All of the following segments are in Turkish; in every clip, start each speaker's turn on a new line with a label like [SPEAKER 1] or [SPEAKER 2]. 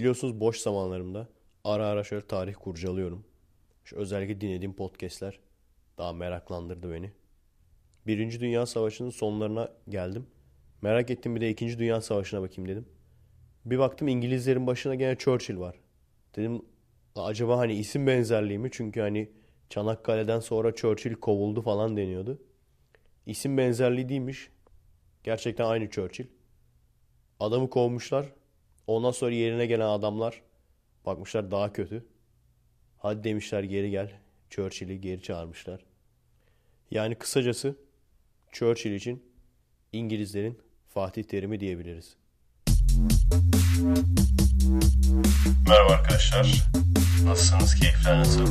[SPEAKER 1] Biliyorsunuz boş zamanlarımda ara ara şöyle tarih kurcalıyorum. Şu özellikle dinlediğim podcastler daha meraklandırdı beni. Birinci Dünya Savaşı'nın sonlarına geldim. Merak ettim bir de İkinci Dünya Savaşı'na bakayım dedim. Bir baktım İngilizlerin başına gene Churchill var. Dedim acaba hani isim benzerliği mi? Çünkü hani Çanakkale'den sonra Churchill kovuldu falan deniyordu. İsim benzerliği değilmiş. Gerçekten aynı Churchill. Adamı kovmuşlar. Ondan sonra yerine gelen adamlar bakmışlar daha kötü. Hadi demişler geri gel. Churchill'i geri çağırmışlar. Yani kısacası Churchill için İngilizlerin Fatih Terim'i diyebiliriz.
[SPEAKER 2] Merhaba arkadaşlar. Nasılsınız? Keyifler nasıl?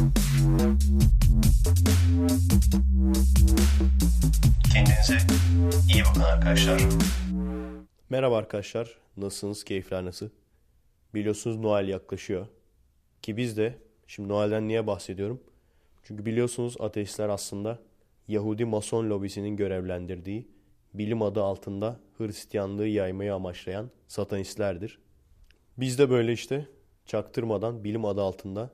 [SPEAKER 2] Kendinize iyi bakın arkadaşlar.
[SPEAKER 1] Merhaba arkadaşlar. Nasılsınız? Keyifler nasıl? Biliyorsunuz Noel yaklaşıyor. Ki biz de şimdi Noel'den niye bahsediyorum? Çünkü biliyorsunuz ateistler aslında Yahudi Mason lobisinin görevlendirdiği bilim adı altında Hristiyanlığı yaymayı amaçlayan satanistlerdir. Biz de böyle işte çaktırmadan bilim adı altında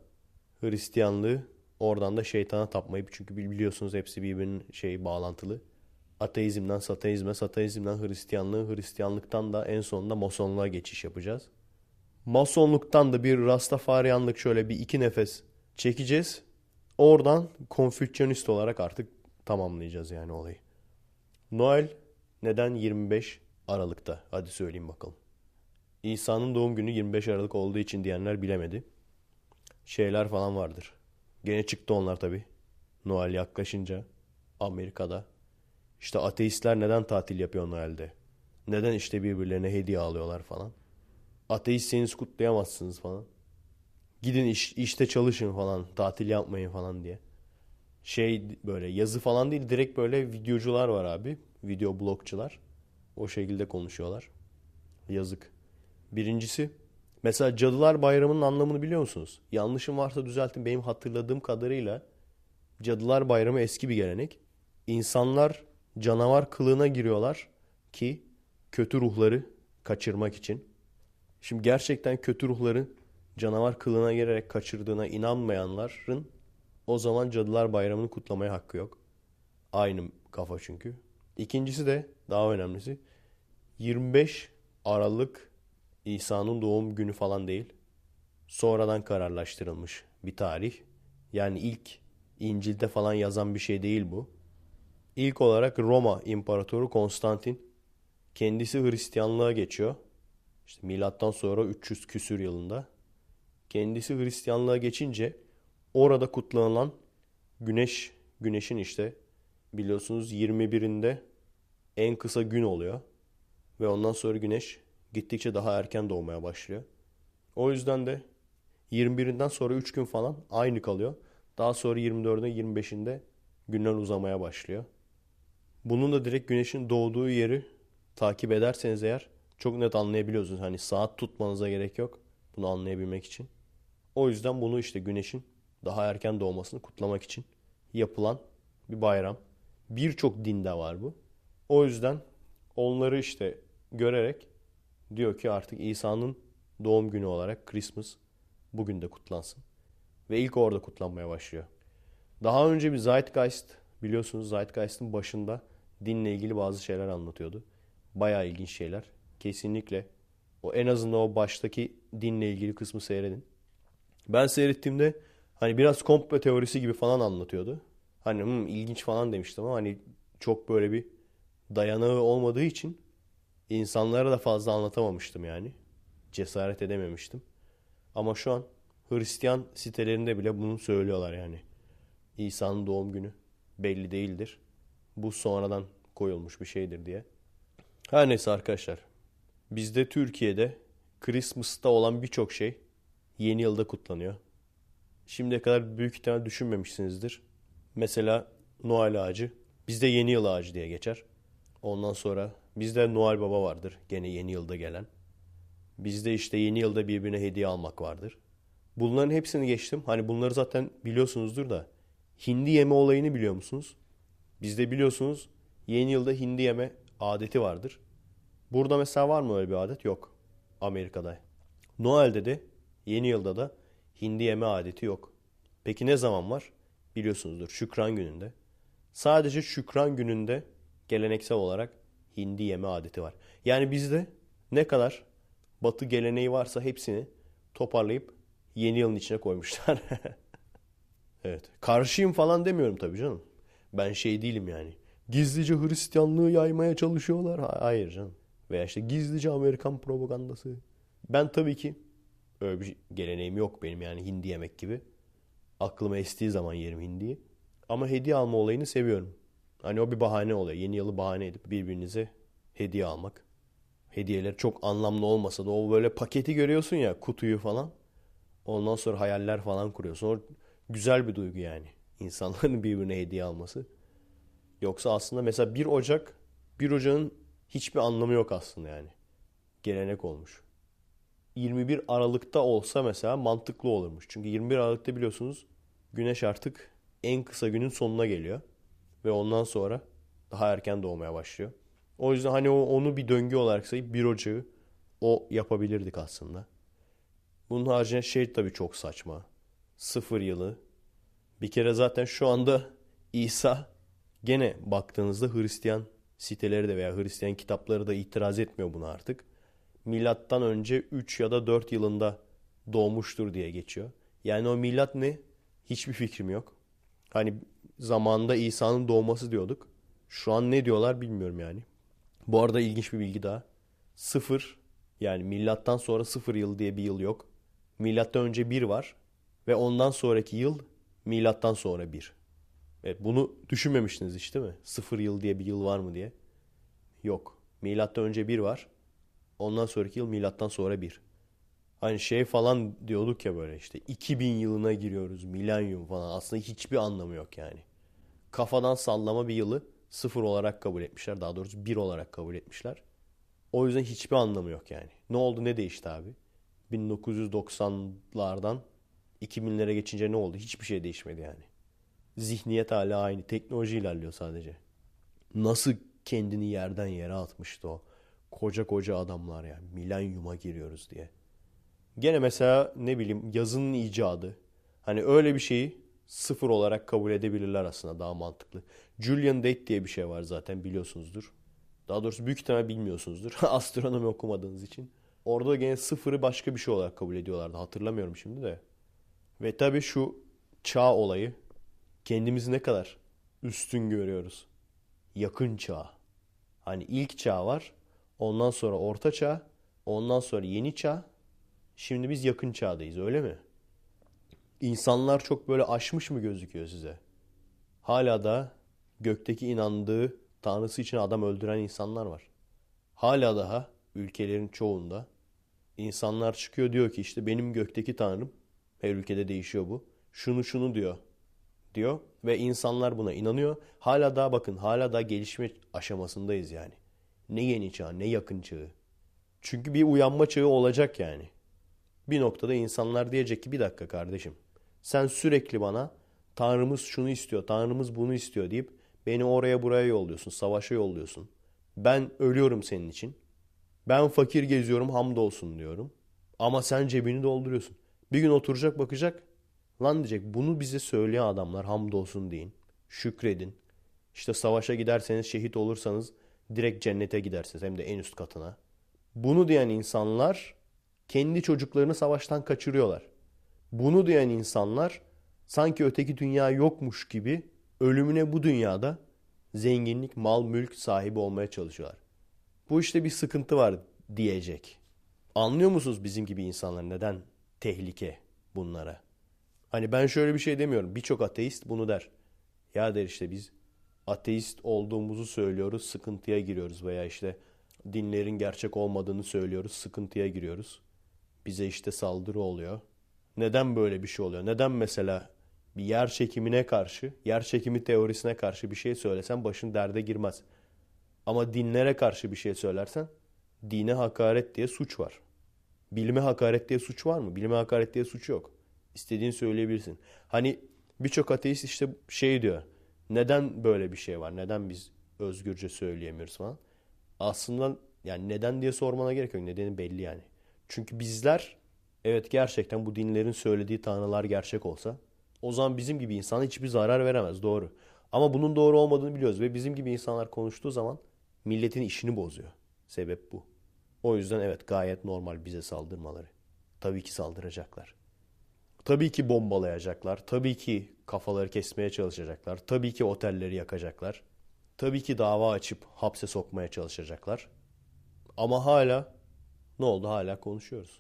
[SPEAKER 1] Hristiyanlığı oradan da şeytana tapmayıp çünkü biliyorsunuz hepsi birbirinin şey bağlantılı. Ateizmden satanizme, satanizmden Hristiyanlığı, Hristiyanlıktan da en sonunda Masonluğa geçiş yapacağız. Masonluktan da bir Rastafariyanlık şöyle bir iki nefes çekeceğiz. Oradan konfüçyonist olarak artık tamamlayacağız yani olayı. Noel neden 25 Aralık'ta? Hadi söyleyeyim bakalım. İsa'nın doğum günü 25 Aralık olduğu için diyenler bilemedi. Şeyler falan vardır. Gene çıktı onlar tabi. Noel yaklaşınca Amerika'da. İşte ateistler neden tatil yapıyor Noel'de? Neden işte birbirlerine hediye alıyorlar falan? Ateistseniz kutlayamazsınız falan. Gidin iş, işte çalışın falan, tatil yapmayın falan diye. Şey böyle yazı falan değil direkt böyle videocular var abi. Video blogçular. O şekilde konuşuyorlar. Yazık. Birincisi mesela Cadılar Bayramı'nın anlamını biliyor musunuz? Yanlışım varsa düzeltin. Benim hatırladığım kadarıyla Cadılar Bayramı eski bir gelenek. İnsanlar canavar kılığına giriyorlar ki kötü ruhları kaçırmak için. Şimdi gerçekten kötü ruhları canavar kılığına girerek kaçırdığına inanmayanların o zaman Cadılar Bayramı'nı kutlamaya hakkı yok. Aynı kafa çünkü. İkincisi de daha önemlisi 25 Aralık İsa'nın doğum günü falan değil. Sonradan kararlaştırılmış bir tarih. Yani ilk İncil'de falan yazan bir şey değil bu. İlk olarak Roma İmparatoru Konstantin kendisi Hristiyanlığa geçiyor. İşte milattan sonra 300 küsür yılında. Kendisi Hristiyanlığa geçince orada kutlanılan güneş güneşin işte biliyorsunuz 21'inde en kısa gün oluyor. Ve ondan sonra güneş gittikçe daha erken doğmaya başlıyor. O yüzden de 21'inden sonra 3 gün falan aynı kalıyor. Daha sonra 24'ünde 25'inde günler uzamaya başlıyor. Bunun da direkt güneşin doğduğu yeri takip ederseniz eğer çok net anlayabiliyorsunuz. Hani saat tutmanıza gerek yok bunu anlayabilmek için. O yüzden bunu işte güneşin daha erken doğmasını kutlamak için yapılan bir bayram. Birçok dinde var bu. O yüzden onları işte görerek diyor ki artık İsa'nın doğum günü olarak Christmas bugün de kutlansın. Ve ilk orada kutlanmaya başlıyor. Daha önce bir Zeitgeist biliyorsunuz Zeitgeist'in başında dinle ilgili bazı şeyler anlatıyordu. Bayağı ilginç şeyler. Kesinlikle o en azından o baştaki dinle ilgili kısmı seyredin. Ben seyrettiğimde hani biraz komplo teorisi gibi falan anlatıyordu. Hani hmm, ilginç falan demiştim ama hani çok böyle bir dayanağı olmadığı için insanlara da fazla anlatamamıştım yani. Cesaret edememiştim. Ama şu an Hristiyan sitelerinde bile bunu söylüyorlar yani. İsa'nın doğum günü belli değildir. Bu sonradan koyulmuş bir şeydir diye. Her neyse arkadaşlar. Bizde Türkiye'de Christmas'ta olan birçok şey yeni yılda kutlanıyor. Şimdiye kadar büyük ihtimal düşünmemişsinizdir. Mesela Noel ağacı. Bizde yeni yıl ağacı diye geçer. Ondan sonra bizde Noel Baba vardır. Gene yeni yılda gelen. Bizde işte yeni yılda birbirine hediye almak vardır. Bunların hepsini geçtim. Hani bunları zaten biliyorsunuzdur da. Hindi yeme olayını biliyor musunuz? Bizde biliyorsunuz yeni yılda hindi yeme adeti vardır. Burada mesela var mı öyle bir adet? Yok. Amerika'da. Noel'de de yeni yılda da hindi yeme adeti yok. Peki ne zaman var? Biliyorsunuzdur Şükran gününde. Sadece Şükran gününde geleneksel olarak hindi yeme adeti var. Yani bizde ne kadar batı geleneği varsa hepsini toparlayıp yeni yılın içine koymuşlar. evet. Karşıyım falan demiyorum tabii canım. Ben şey değilim yani. Gizlice Hristiyanlığı yaymaya çalışıyorlar. Hayır canım. Veya işte gizlice Amerikan propagandası. Ben tabii ki öyle bir geleneğim yok benim yani hindi yemek gibi. Aklıma estiği zaman yerim hindiyi. Ama hediye alma olayını seviyorum. Hani o bir bahane oluyor. Yeni yılı bahane edip birbirinize hediye almak. Hediyeler çok anlamlı olmasa da o böyle paketi görüyorsun ya kutuyu falan. Ondan sonra hayaller falan kuruyorsun. O güzel bir duygu yani. İnsanların birbirine hediye alması. Yoksa aslında mesela 1 Ocak, 1 Ocak'ın hiçbir anlamı yok aslında yani. Gelenek olmuş. 21 Aralık'ta olsa mesela mantıklı olurmuş. Çünkü 21 Aralık'ta biliyorsunuz güneş artık en kısa günün sonuna geliyor. Ve ondan sonra daha erken doğmaya başlıyor. O yüzden hani onu bir döngü olarak sayıp 1 Ocak'ı o yapabilirdik aslında. Bunun haricinde şey tabii çok saçma. Sıfır yılı. Bir kere zaten şu anda İsa gene baktığınızda Hristiyan siteleri de veya Hristiyan kitapları da itiraz etmiyor buna artık. Milattan önce 3 ya da 4 yılında doğmuştur diye geçiyor. Yani o milat ne? Hiçbir fikrim yok. Hani zamanında İsa'nın doğması diyorduk. Şu an ne diyorlar bilmiyorum yani. Bu arada ilginç bir bilgi daha. Sıfır yani milattan sonra sıfır yıl diye bir yıl yok. Milattan önce bir var ve ondan sonraki yıl milattan sonra bir. Evet, bunu düşünmemiştiniz işte değil mi? Sıfır yıl diye bir yıl var mı diye. Yok. Milattan önce bir var. Ondan sonraki yıl milattan sonra bir. Hani şey falan diyorduk ya böyle işte 2000 yılına giriyoruz. Milenyum falan. Aslında hiçbir anlamı yok yani. Kafadan sallama bir yılı sıfır olarak kabul etmişler. Daha doğrusu bir olarak kabul etmişler. O yüzden hiçbir anlamı yok yani. Ne oldu ne değişti abi? 1990'lardan 2000'lere geçince ne oldu? Hiçbir şey değişmedi yani. Zihniyet hala aynı. Teknoloji ilerliyor sadece. Nasıl kendini yerden yere atmıştı o. Koca koca adamlar yani. Milenyuma giriyoruz diye. Gene mesela ne bileyim yazının icadı. Hani öyle bir şeyi sıfır olarak kabul edebilirler aslında daha mantıklı. Julian Date diye bir şey var zaten biliyorsunuzdur. Daha doğrusu büyük ihtimal bilmiyorsunuzdur. Astronomi okumadığınız için. Orada gene sıfırı başka bir şey olarak kabul ediyorlardı. Hatırlamıyorum şimdi de. Ve tabii şu çağ olayı kendimizi ne kadar üstün görüyoruz. Yakın çağ. Hani ilk çağ var. Ondan sonra orta çağ. Ondan sonra yeni çağ. Şimdi biz yakın çağdayız öyle mi? İnsanlar çok böyle aşmış mı gözüküyor size? Hala da gökteki inandığı tanrısı için adam öldüren insanlar var. Hala daha ülkelerin çoğunda insanlar çıkıyor diyor ki işte benim gökteki tanrım her ülkede değişiyor bu. Şunu şunu diyor. Diyor ve insanlar buna inanıyor. Hala daha bakın hala daha gelişme aşamasındayız yani. Ne yeni çağ ne yakın çağı. Çünkü bir uyanma çağı olacak yani. Bir noktada insanlar diyecek ki bir dakika kardeşim. Sen sürekli bana Tanrımız şunu istiyor, Tanrımız bunu istiyor deyip beni oraya buraya yolluyorsun, savaşa yolluyorsun. Ben ölüyorum senin için. Ben fakir geziyorum hamdolsun diyorum. Ama sen cebini dolduruyorsun. Bir gün oturacak bakacak. Lan diyecek bunu bize söyleyen adamlar hamdolsun deyin. Şükredin. İşte savaşa giderseniz şehit olursanız direkt cennete gidersiniz hem de en üst katına. Bunu diyen insanlar kendi çocuklarını savaştan kaçırıyorlar. Bunu diyen insanlar sanki öteki dünya yokmuş gibi ölümüne bu dünyada zenginlik, mal, mülk sahibi olmaya çalışıyorlar. Bu işte bir sıkıntı var diyecek. Anlıyor musunuz bizim gibi insanlar neden tehlike bunlara? Hani ben şöyle bir şey demiyorum. Birçok ateist bunu der. Ya der işte biz ateist olduğumuzu söylüyoruz, sıkıntıya giriyoruz veya işte dinlerin gerçek olmadığını söylüyoruz, sıkıntıya giriyoruz. Bize işte saldırı oluyor. Neden böyle bir şey oluyor? Neden mesela bir yer çekimine karşı, yer çekimi teorisine karşı bir şey söylesen başın derde girmez. Ama dinlere karşı bir şey söylersen dine hakaret diye suç var. Bilime hakaret diye suç var mı? Bilime hakaret diye suç yok. İstediğini söyleyebilirsin. Hani birçok ateist işte şey diyor. Neden böyle bir şey var? Neden biz özgürce söyleyemiyoruz falan? Aslında yani neden diye sormana gerek yok. Nedeni belli yani. Çünkü bizler Evet gerçekten bu dinlerin söylediği tanrılar gerçek olsa o zaman bizim gibi insan hiçbir zarar veremez doğru. Ama bunun doğru olmadığını biliyoruz ve bizim gibi insanlar konuştuğu zaman milletin işini bozuyor. Sebep bu. O yüzden evet gayet normal bize saldırmaları. Tabii ki saldıracaklar. Tabii ki bombalayacaklar. Tabii ki kafaları kesmeye çalışacaklar. Tabii ki otelleri yakacaklar. Tabii ki dava açıp hapse sokmaya çalışacaklar. Ama hala ne oldu? Hala konuşuyoruz.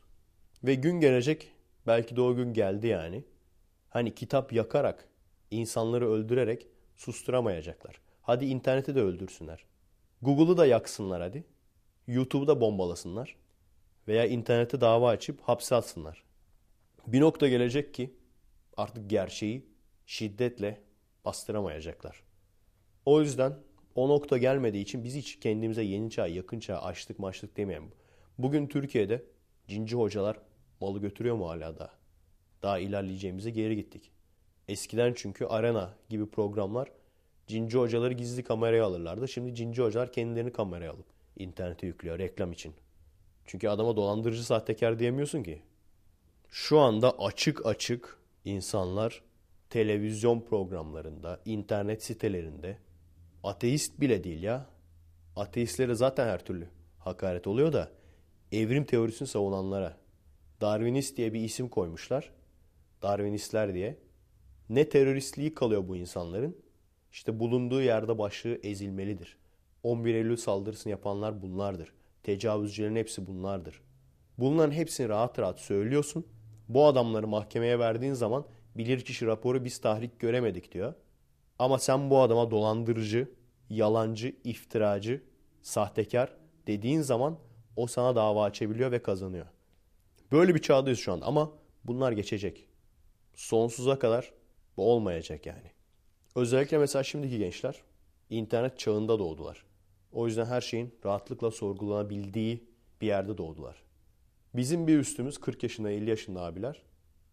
[SPEAKER 1] Ve gün gelecek belki de o gün geldi yani. Hani kitap yakarak, insanları öldürerek susturamayacaklar. Hadi interneti de öldürsünler. Google'u da yaksınlar hadi. YouTube'u da bombalasınlar. Veya internete dava açıp hapse atsınlar. Bir nokta gelecek ki artık gerçeği şiddetle bastıramayacaklar. O yüzden o nokta gelmediği için biz hiç kendimize yeni çağ, yakın çağ, açlık maçlık demeyelim. Bugün Türkiye'de cinci hocalar malı götürüyor mu hala da? Daha ilerleyeceğimize geri gittik. Eskiden çünkü arena gibi programlar cinci hocaları gizli kameraya alırlardı. Şimdi cinci hocalar kendilerini kameraya alıp internete yüklüyor reklam için. Çünkü adama dolandırıcı sahtekar diyemiyorsun ki. Şu anda açık açık insanlar televizyon programlarında, internet sitelerinde ateist bile değil ya. Ateistlere zaten her türlü hakaret oluyor da evrim teorisini savunanlara Darwinist diye bir isim koymuşlar. Darwinistler diye. Ne teröristliği kalıyor bu insanların? İşte bulunduğu yerde başlığı ezilmelidir. 11 Eylül saldırısını yapanlar bunlardır. Tecavüzcülerin hepsi bunlardır. Bunların hepsini rahat rahat söylüyorsun. Bu adamları mahkemeye verdiğin zaman bilirkişi raporu biz tahrik göremedik diyor. Ama sen bu adama dolandırıcı, yalancı, iftiracı, sahtekar dediğin zaman o sana dava açabiliyor ve kazanıyor. Böyle bir çağdayız şu an ama bunlar geçecek. Sonsuza kadar bu olmayacak yani. Özellikle mesela şimdiki gençler internet çağında doğdular. O yüzden her şeyin rahatlıkla sorgulanabildiği bir yerde doğdular. Bizim bir üstümüz 40 yaşında 50 yaşında abiler.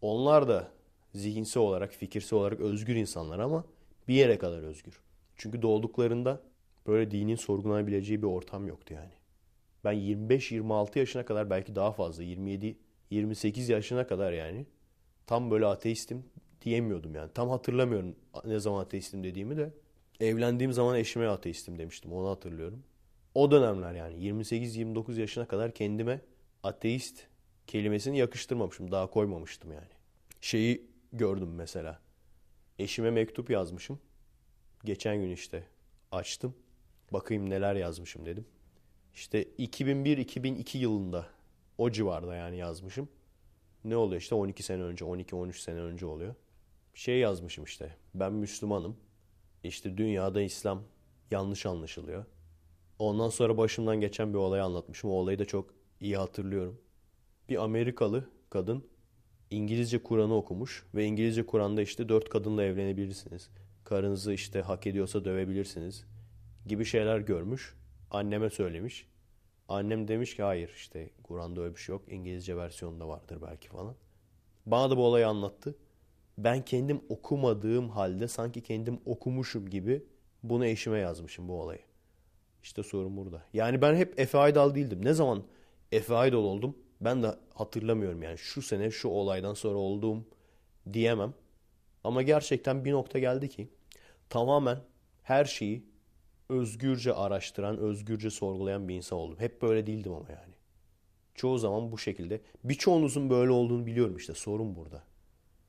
[SPEAKER 1] Onlar da zihinsel olarak, fikirsel olarak özgür insanlar ama bir yere kadar özgür. Çünkü doğduklarında böyle dinin sorgulanabileceği bir ortam yoktu yani. Ben 25-26 yaşına kadar belki daha fazla 27-28 yaşına kadar yani tam böyle ateistim diyemiyordum yani. Tam hatırlamıyorum ne zaman ateistim dediğimi de. Evlendiğim zaman eşime ateistim demiştim onu hatırlıyorum. O dönemler yani 28-29 yaşına kadar kendime ateist kelimesini yakıştırmamışım. Daha koymamıştım yani. Şeyi gördüm mesela. Eşime mektup yazmışım. Geçen gün işte açtım. Bakayım neler yazmışım dedim. İşte 2001-2002 yılında o civarda yani yazmışım. Ne oluyor işte 12 sene önce, 12-13 sene önce oluyor. Şey yazmışım işte. Ben Müslümanım. İşte dünyada İslam yanlış anlaşılıyor. Ondan sonra başımdan geçen bir olayı anlatmışım. O olayı da çok iyi hatırlıyorum. Bir Amerikalı kadın İngilizce Kur'an'ı okumuş ve İngilizce Kur'an'da işte dört kadınla evlenebilirsiniz. Karınızı işte hak ediyorsa dövebilirsiniz gibi şeyler görmüş. Anneme söylemiş. Annem demiş ki hayır işte Kur'an'da öyle bir şey yok. İngilizce versiyonunda vardır belki falan. Bana da bu olayı anlattı. Ben kendim okumadığım halde sanki kendim okumuşum gibi bunu eşime yazmışım bu olayı. İşte sorun burada. Yani ben hep Efe Aydal değildim. Ne zaman Efe Aydal oldum ben de hatırlamıyorum yani. Şu sene şu olaydan sonra olduğum diyemem. Ama gerçekten bir nokta geldi ki tamamen her şeyi özgürce araştıran, özgürce sorgulayan bir insan oldum. Hep böyle değildim ama yani. Çoğu zaman bu şekilde. Birçoğunuzun böyle olduğunu biliyorum işte sorun burada.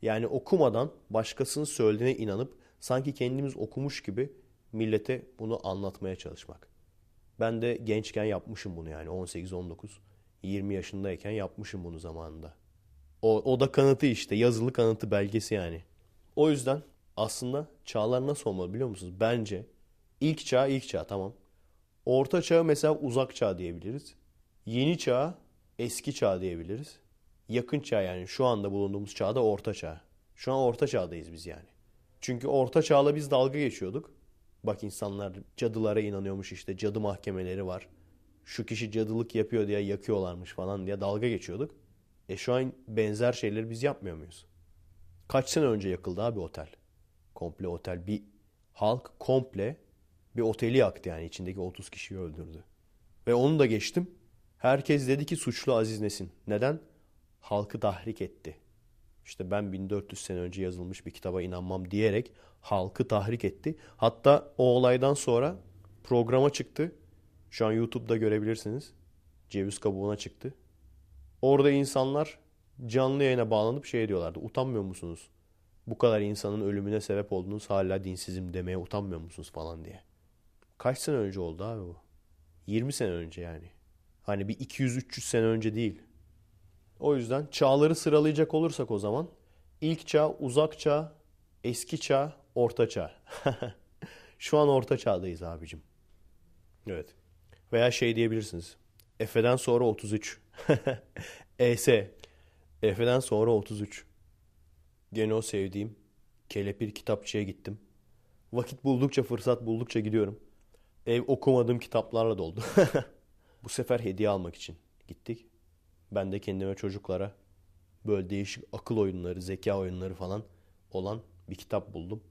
[SPEAKER 1] Yani okumadan başkasının söylediğine inanıp sanki kendimiz okumuş gibi millete bunu anlatmaya çalışmak. Ben de gençken yapmışım bunu yani 18-19, 20 yaşındayken yapmışım bunu zamanında. O, o da kanıtı işte yazılı kanıtı belgesi yani. O yüzden aslında çağlar nasıl olmalı biliyor musunuz? Bence ilk çağ ilk çağ tamam. Orta çağ mesela uzak çağ diyebiliriz. Yeni çağ eski çağ diyebiliriz. Yakın çağ yani şu anda bulunduğumuz çağda orta çağ. Şu an orta çağdayız biz yani. Çünkü orta çağla biz dalga geçiyorduk. Bak insanlar cadılara inanıyormuş işte cadı mahkemeleri var. Şu kişi cadılık yapıyor diye yakıyorlarmış falan diye dalga geçiyorduk. E şu an benzer şeyleri biz yapmıyor muyuz? Kaç sene önce yakıldı abi otel? Komple otel. Bir halk komple bir oteli yaktı yani içindeki 30 kişiyi öldürdü. Ve onu da geçtim. Herkes dedi ki suçlu Aziz Nesin. Neden? halkı tahrik etti. İşte ben 1400 sene önce yazılmış bir kitaba inanmam diyerek halkı tahrik etti. Hatta o olaydan sonra programa çıktı. Şu an YouTube'da görebilirsiniz. Ceviz kabuğuna çıktı. Orada insanlar canlı yayına bağlanıp şey diyorlardı. Utanmıyor musunuz? Bu kadar insanın ölümüne sebep oldunuz hala dinsizim demeye utanmıyor musunuz falan diye. Kaç sene önce oldu abi bu? 20 sene önce yani. Hani bir 200-300 sene önce değil. O yüzden çağları sıralayacak olursak o zaman ilk çağ, uzak çağ, eski çağ, orta çağ. Şu an orta çağdayız abicim. Evet. Veya şey diyebilirsiniz. Efe'den sonra 33. ES. Efe'den sonra 33. Gene o sevdiğim kelepir kitapçıya gittim. Vakit buldukça, fırsat buldukça gidiyorum. Ev okumadığım kitaplarla doldu. Bu sefer hediye almak için gittik. Ben de kendime çocuklara böyle değişik akıl oyunları, zeka oyunları falan olan bir kitap buldum.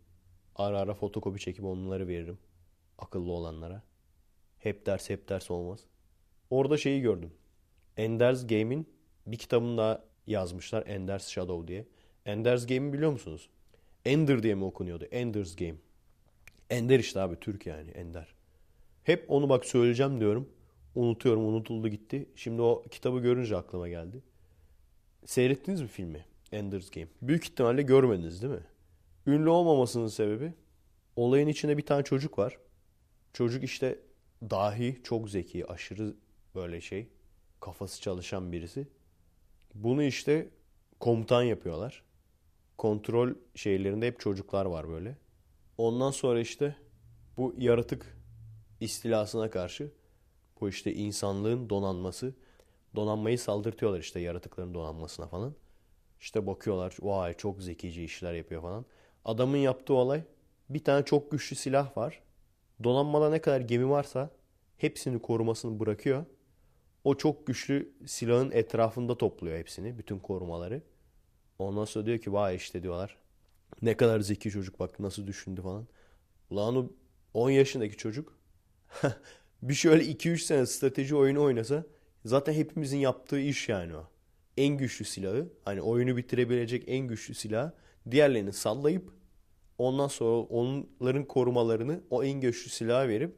[SPEAKER 1] Ara ara fotokopi çekip onları veririm. Akıllı olanlara. Hep ders hep ders olmaz. Orada şeyi gördüm. Ender's Game'in bir kitabını daha yazmışlar. Ender's Shadow diye. Ender's Game'i biliyor musunuz? Ender diye mi okunuyordu? Ender's Game. Ender işte abi Türk yani Ender. Hep onu bak söyleyeceğim diyorum. Unutuyorum unutuldu gitti. Şimdi o kitabı görünce aklıma geldi. Seyrettiniz mi filmi? Ender's Game. Büyük ihtimalle görmediniz değil mi? Ünlü olmamasının sebebi olayın içinde bir tane çocuk var. Çocuk işte dahi, çok zeki, aşırı böyle şey, kafası çalışan birisi. Bunu işte komutan yapıyorlar. Kontrol şeylerinde hep çocuklar var böyle. Ondan sonra işte bu yaratık istilasına karşı bu işte insanlığın donanması, donanmayı saldırtıyorlar işte yaratıkların donanmasına falan. İşte bakıyorlar vay çok zekice işler yapıyor falan. Adamın yaptığı olay bir tane çok güçlü silah var. Donanmada ne kadar gemi varsa hepsini korumasını bırakıyor. O çok güçlü silahın etrafında topluyor hepsini, bütün korumaları. Ondan sonra diyor ki vay işte diyorlar. Ne kadar zeki çocuk bak nasıl düşündü falan. Ulan o 10 yaşındaki çocuk bir şöyle 2-3 sene strateji oyunu oynasa zaten hepimizin yaptığı iş yani o. En güçlü silahı hani oyunu bitirebilecek en güçlü silah diğerlerini sallayıp ondan sonra onların korumalarını o en güçlü silaha verip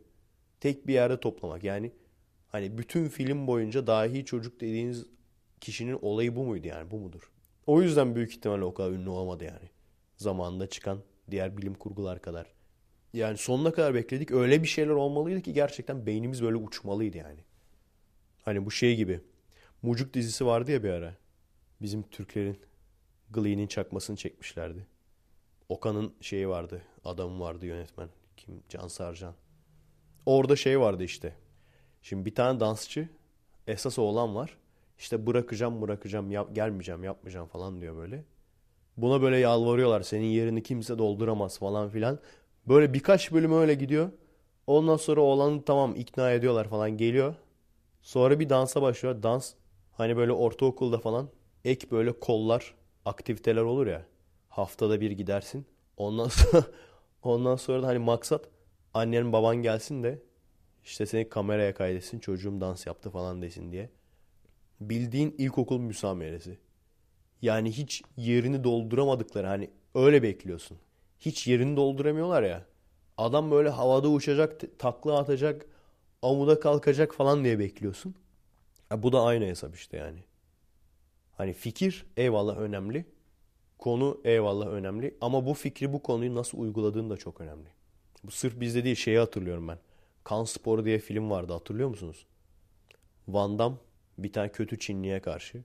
[SPEAKER 1] tek bir yerde toplamak. Yani hani bütün film boyunca dahi çocuk dediğiniz kişinin olayı bu muydu yani bu mudur? O yüzden büyük ihtimalle o kadar ünlü olamadı yani. Zamanında çıkan diğer bilim kurgular kadar. Yani sonuna kadar bekledik. Öyle bir şeyler olmalıydı ki gerçekten beynimiz böyle uçmalıydı yani. Hani bu şey gibi. Mucuk dizisi vardı ya bir ara. Bizim Türklerin Glee'nin çakmasını çekmişlerdi. Okan'ın şeyi vardı. Adamı vardı yönetmen. Kim? Can Sarcan. Orada şey vardı işte. Şimdi bir tane dansçı esas oğlan var. İşte bırakacağım bırakacağım yap, gelmeyeceğim yapmayacağım falan diyor böyle. Buna böyle yalvarıyorlar. Senin yerini kimse dolduramaz falan filan. Böyle birkaç bölüm öyle gidiyor. Ondan sonra oğlanı tamam ikna ediyorlar falan geliyor. Sonra bir dansa başlıyor. Dans hani böyle ortaokulda falan ek böyle kollar aktiviteler olur ya. Haftada bir gidersin. Ondan sonra ondan sonra da hani maksat annen baban gelsin de işte seni kameraya kaydetsin çocuğum dans yaptı falan desin diye. Bildiğin ilkokul müsameresi. Yani hiç yerini dolduramadıkları hani öyle bekliyorsun. Hiç yerini dolduramıyorlar ya. Adam böyle havada uçacak, takla atacak, amuda kalkacak falan diye bekliyorsun. Ha, bu da aynı hesap işte yani. Hani fikir eyvallah önemli. Konu eyvallah önemli. Ama bu fikri bu konuyu nasıl uyguladığın da çok önemli. Bu sırf bizde değil şeyi hatırlıyorum ben. Kan Sporu diye film vardı hatırlıyor musunuz? Van Damme bir tane kötü Çinliye karşı.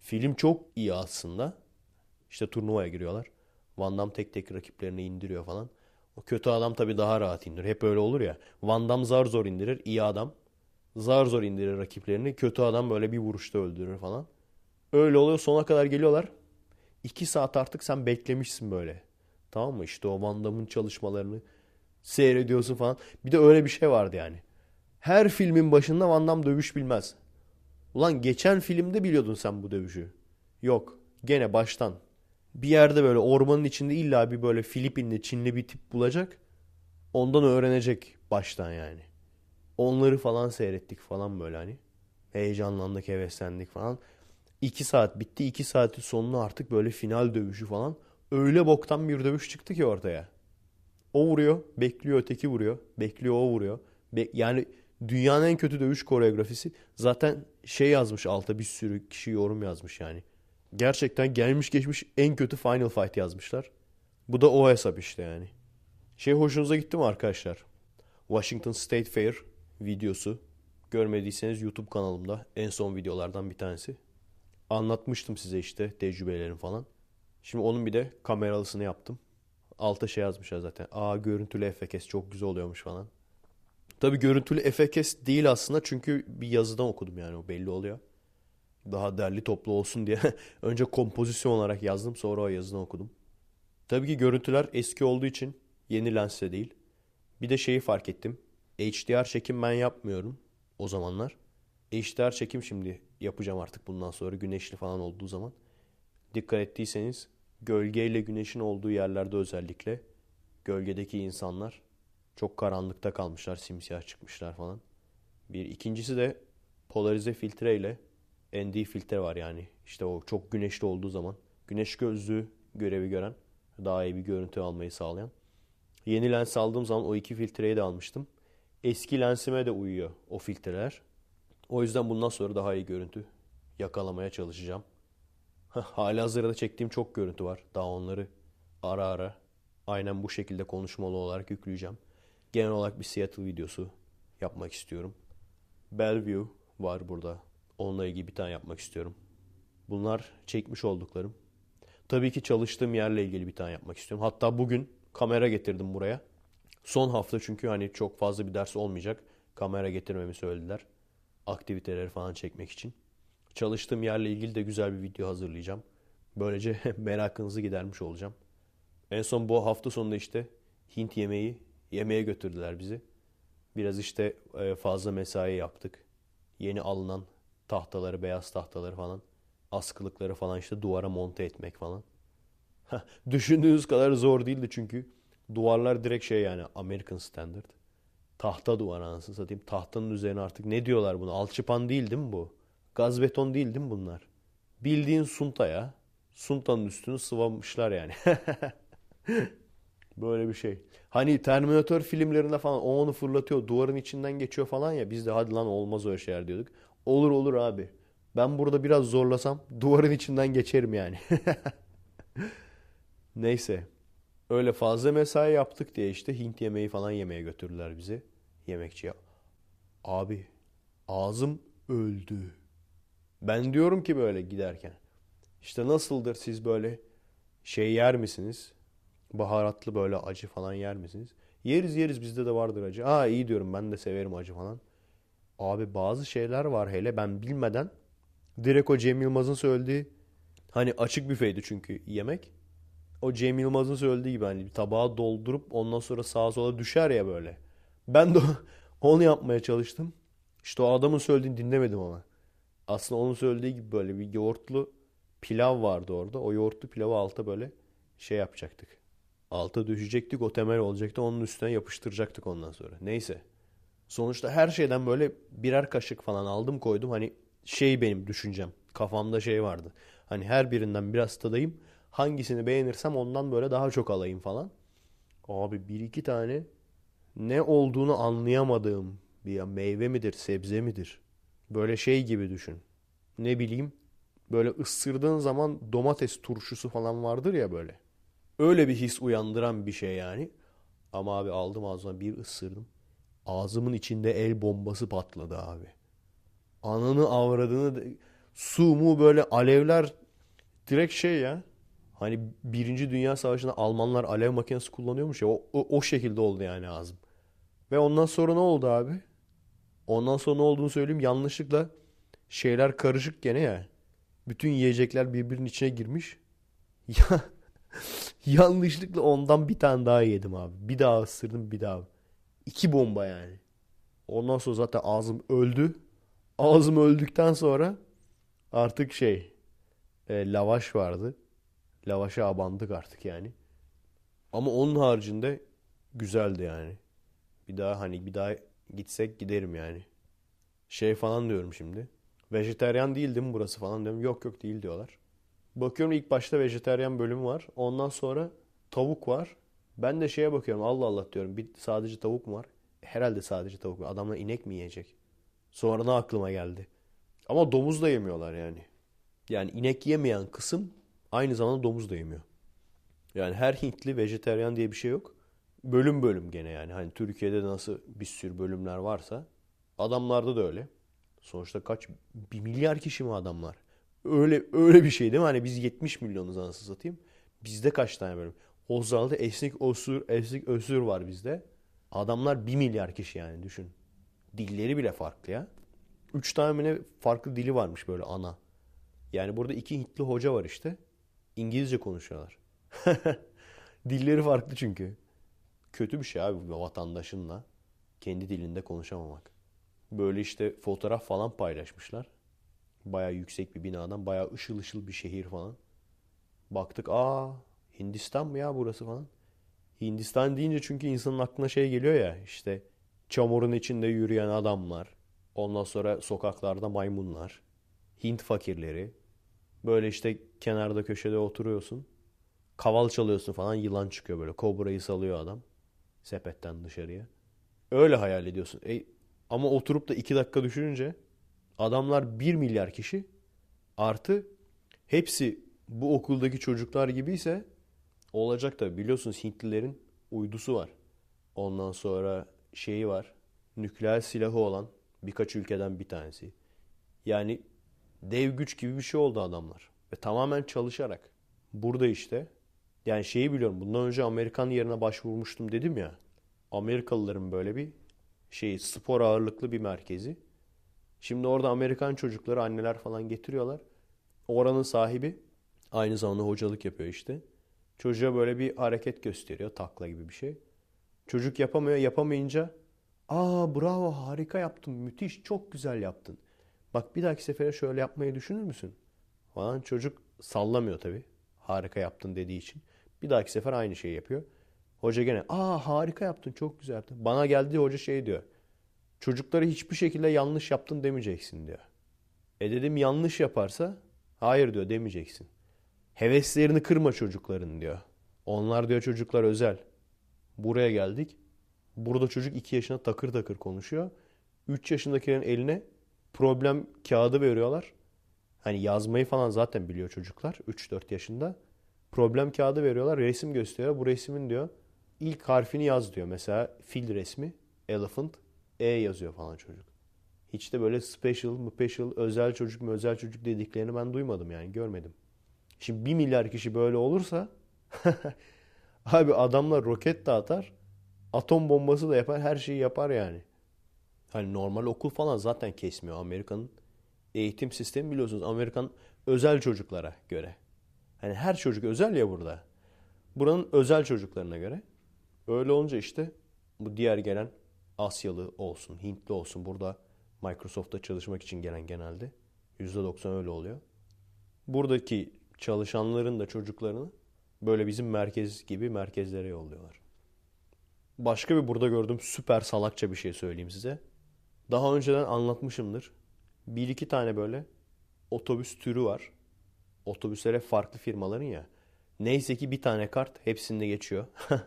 [SPEAKER 1] Film çok iyi aslında. İşte turnuvaya giriyorlar. Van Damme tek tek rakiplerini indiriyor falan. O kötü adam tabii daha rahat indirir. Hep öyle olur ya. Van Damme zar zor indirir. iyi adam zar zor indirir rakiplerini. Kötü adam böyle bir vuruşta öldürür falan. Öyle oluyor. Sona kadar geliyorlar. İki saat artık sen beklemişsin böyle. Tamam mı? İşte o Van Damme'ın çalışmalarını seyrediyorsun falan. Bir de öyle bir şey vardı yani. Her filmin başında Van Damme dövüş bilmez. Ulan geçen filmde biliyordun sen bu dövüşü. Yok. Gene baştan. Bir yerde böyle ormanın içinde illa bir böyle Filipinli, Çinli bir tip bulacak. Ondan öğrenecek baştan yani. Onları falan seyrettik falan böyle hani. Heyecanlandık, heveslendik falan. 2 saat bitti. 2 saatin sonuna artık böyle final dövüşü falan. Öyle boktan bir dövüş çıktı ki ortaya. O vuruyor, bekliyor öteki vuruyor. Bekliyor o vuruyor. Be- yani dünyanın en kötü dövüş koreografisi. Zaten şey yazmış alta bir sürü kişi yorum yazmış yani. Gerçekten gelmiş geçmiş en kötü Final Fight yazmışlar. Bu da o hesap işte yani. Şey hoşunuza gitti mi arkadaşlar? Washington State Fair videosu. Görmediyseniz YouTube kanalımda en son videolardan bir tanesi. Anlatmıştım size işte tecrübelerim falan. Şimdi onun bir de kameralısını yaptım. Alta şey yazmışlar zaten. Aa görüntülü efekes çok güzel oluyormuş falan. Tabii görüntülü efekes değil aslında çünkü bir yazıdan okudum yani o belli oluyor. Daha derli toplu olsun diye önce kompozisyon olarak yazdım sonra o yazıdan okudum. Tabii ki görüntüler eski olduğu için yeni lensle değil. Bir de şeyi fark ettim. HDR çekim ben yapmıyorum o zamanlar. HDR çekim şimdi yapacağım artık bundan sonra güneşli falan olduğu zaman. Dikkat ettiyseniz gölgeyle güneşin olduğu yerlerde özellikle gölgedeki insanlar çok karanlıkta kalmışlar, simsiyah çıkmışlar falan. Bir ikincisi de polarize filtreyle ND filtre var yani. İşte o çok güneşli olduğu zaman güneş gözlüğü görevi gören, daha iyi bir görüntü almayı sağlayan. Yeni lens aldığım zaman o iki filtreyi de almıştım. Eski lensime de uyuyor o filtreler. O yüzden bundan sonra daha iyi görüntü yakalamaya çalışacağım. Hala hazırda çektiğim çok görüntü var. Daha onları ara ara aynen bu şekilde konuşmalı olarak yükleyeceğim. Genel olarak bir Seattle videosu yapmak istiyorum. Bellevue var burada. Onunla ilgili bir tane yapmak istiyorum. Bunlar çekmiş olduklarım. Tabii ki çalıştığım yerle ilgili bir tane yapmak istiyorum. Hatta bugün kamera getirdim buraya. Son hafta çünkü hani çok fazla bir ders olmayacak. Kamera getirmemi söylediler. Aktiviteleri falan çekmek için. Çalıştığım yerle ilgili de güzel bir video hazırlayacağım. Böylece merakınızı gidermiş olacağım. En son bu hafta sonunda işte Hint yemeği yemeğe götürdüler bizi. Biraz işte e, fazla mesai yaptık. Yeni alınan tahtaları, beyaz tahtaları falan, askılıkları falan işte duvara monte etmek falan. Düşündüğünüz kadar zor değildi çünkü duvarlar direkt şey yani American Standard. Tahta duvar anasını satayım. Tahtanın üzerine artık ne diyorlar bunu? Alçıpan değil değil mi bu? Gaz beton değil değil mi bunlar? Bildiğin sunta ya. Suntanın üstünü sıvamışlar yani. Böyle bir şey. Hani Terminator filmlerinde falan o onu fırlatıyor, duvarın içinden geçiyor falan ya. Biz de hadi lan olmaz öyle şeyler diyorduk. Olur olur abi. Ben burada biraz zorlasam duvarın içinden geçerim yani. Neyse. Öyle fazla mesai yaptık diye işte Hint yemeği falan yemeye götürdüler bizi. Yemekçiye. Abi ağzım öldü. Ben diyorum ki böyle giderken. İşte nasıldır siz böyle şey yer misiniz? Baharatlı böyle acı falan yer misiniz? Yeriz yeriz bizde de vardır acı. Aa iyi diyorum ben de severim acı falan. Abi bazı şeyler var hele ben bilmeden direkt o Cem Yılmaz'ın söylediği hani açık büfeydi çünkü yemek. O Cem Yılmaz'ın söylediği gibi hani bir tabağa doldurup ondan sonra sağa sola düşer ya böyle. Ben de onu yapmaya çalıştım. İşte o adamın söylediğini dinlemedim ama. Aslında onun söylediği gibi böyle bir yoğurtlu pilav vardı orada. O yoğurtlu pilavı alta böyle şey yapacaktık. Alta düşecektik o temel olacaktı. Onun üstüne yapıştıracaktık ondan sonra. Neyse. Sonuçta her şeyden böyle birer kaşık falan aldım koydum. Hani şey benim düşüncem. Kafamda şey vardı. Hani her birinden biraz tadayım. Hangisini beğenirsem ondan böyle daha çok alayım falan. Abi bir iki tane ne olduğunu anlayamadığım bir meyve midir, sebze midir? Böyle şey gibi düşün. Ne bileyim böyle ısırdığın zaman domates turşusu falan vardır ya böyle. Öyle bir his uyandıran bir şey yani. Ama abi aldım ağzıma bir ısırdım. Ağzımın içinde el bombası patladı abi. Ananı avradını su mu böyle alevler direkt şey ya. Hani Birinci Dünya Savaşı'nda Almanlar alev makinesi kullanıyormuş ya. O, o, o şekilde oldu yani ağzım. Ve ondan sonra ne oldu abi? Ondan sonra ne olduğunu söyleyeyim. Yanlışlıkla şeyler karışık gene ya. Bütün yiyecekler birbirinin içine girmiş. Ya yanlışlıkla ondan bir tane daha yedim abi. Bir daha ısırdım bir daha. İki bomba yani. Ondan sonra zaten ağzım öldü. Ağzım öldükten sonra artık şey e, lavaş vardı. Lavaşa abandık artık yani. Ama onun haricinde güzeldi yani. Bir daha hani bir daha gitsek giderim yani. Şey falan diyorum şimdi. Vejeteryan değil değil mi burası falan diyorum. Yok yok değil diyorlar. Bakıyorum ilk başta vejeteryan bölümü var. Ondan sonra tavuk var. Ben de şeye bakıyorum Allah Allah diyorum. Bir sadece tavuk mu var? Herhalde sadece tavuk var. Adamlar inek mi yiyecek? Sonra ne aklıma geldi. Ama domuz da yemiyorlar yani. Yani inek yemeyen kısım aynı zamanda domuz da yemiyor. Yani her Hintli vejeteryan diye bir şey yok. Bölüm bölüm gene yani. Hani Türkiye'de nasıl bir sürü bölümler varsa adamlarda da öyle. Sonuçta kaç? Bir milyar kişi mi adamlar? Öyle öyle bir şey değil mi? Hani biz 70 milyonuz anasını satayım. Bizde kaç tane bölüm? Ozal'da esnik osur, esnik ösür var bizde. Adamlar 1 milyar kişi yani düşün. Dilleri bile farklı ya. 3 tane ne farklı dili varmış böyle ana. Yani burada iki Hintli hoca var işte. İngilizce konuşuyorlar. Dilleri farklı çünkü. Kötü bir şey abi vatandaşınla kendi dilinde konuşamamak. Böyle işte fotoğraf falan paylaşmışlar. Baya yüksek bir binadan baya ışıl ışıl bir şehir falan. Baktık aa Hindistan mı ya burası falan. Hindistan deyince çünkü insanın aklına şey geliyor ya işte çamurun içinde yürüyen adamlar. Ondan sonra sokaklarda maymunlar. Hint fakirleri. Böyle işte kenarda köşede oturuyorsun. Kaval çalıyorsun falan yılan çıkıyor böyle. Kobrayı salıyor adam. Sepetten dışarıya. Öyle hayal ediyorsun. E, ama oturup da iki dakika düşününce adamlar bir milyar kişi artı hepsi bu okuldaki çocuklar gibiyse olacak tabi. Biliyorsunuz Hintlilerin uydusu var. Ondan sonra şeyi var. Nükleer silahı olan birkaç ülkeden bir tanesi. Yani dev güç gibi bir şey oldu adamlar. Ve tamamen çalışarak. Burada işte yani şeyi biliyorum. Bundan önce Amerikan yerine başvurmuştum dedim ya. Amerikalıların böyle bir şey spor ağırlıklı bir merkezi. Şimdi orada Amerikan çocukları anneler falan getiriyorlar. Oranın sahibi aynı zamanda hocalık yapıyor işte. Çocuğa böyle bir hareket gösteriyor. Takla gibi bir şey. Çocuk yapamıyor. Yapamayınca aa bravo harika yaptın. Müthiş çok güzel yaptın. Bak bir dahaki sefere şöyle yapmayı düşünür müsün? Falan çocuk sallamıyor tabii. Harika yaptın dediği için. Bir dahaki sefer aynı şeyi yapıyor. Hoca gene aa harika yaptın çok güzel yaptın. Bana geldi hoca şey diyor. Çocukları hiçbir şekilde yanlış yaptın demeyeceksin diyor. E dedim yanlış yaparsa hayır diyor demeyeceksin. Heveslerini kırma çocukların diyor. Onlar diyor çocuklar özel. Buraya geldik. Burada çocuk 2 yaşında takır takır konuşuyor. 3 yaşındakilerin eline problem kağıdı veriyorlar. Hani yazmayı falan zaten biliyor çocuklar 3-4 yaşında. Problem kağıdı veriyorlar. Resim gösteriyor. Bu resmin diyor ilk harfini yaz diyor. Mesela fil resmi elephant E yazıyor falan çocuk. Hiç de böyle special, special, özel çocuk mu özel çocuk dediklerini ben duymadım yani görmedim. Şimdi bir milyar kişi böyle olursa abi adamlar roket de atar, atom bombası da yapar, her şeyi yapar yani. Hani normal okul falan zaten kesmiyor Amerika'nın eğitim sistemi biliyorsunuz. Amerikan özel çocuklara göre. Hani her çocuk özel ya burada. Buranın özel çocuklarına göre. Öyle olunca işte bu diğer gelen Asyalı olsun, Hintli olsun burada Microsoft'ta çalışmak için gelen genelde. %90 öyle oluyor. Buradaki çalışanların da çocuklarını böyle bizim merkez gibi merkezlere yolluyorlar. Başka bir burada gördüğüm süper salakça bir şey söyleyeyim size. Daha önceden anlatmışımdır. Bir iki tane böyle otobüs türü var. Otobüslere farklı firmaların ya. Neyse ki bir tane kart hepsinde geçiyor.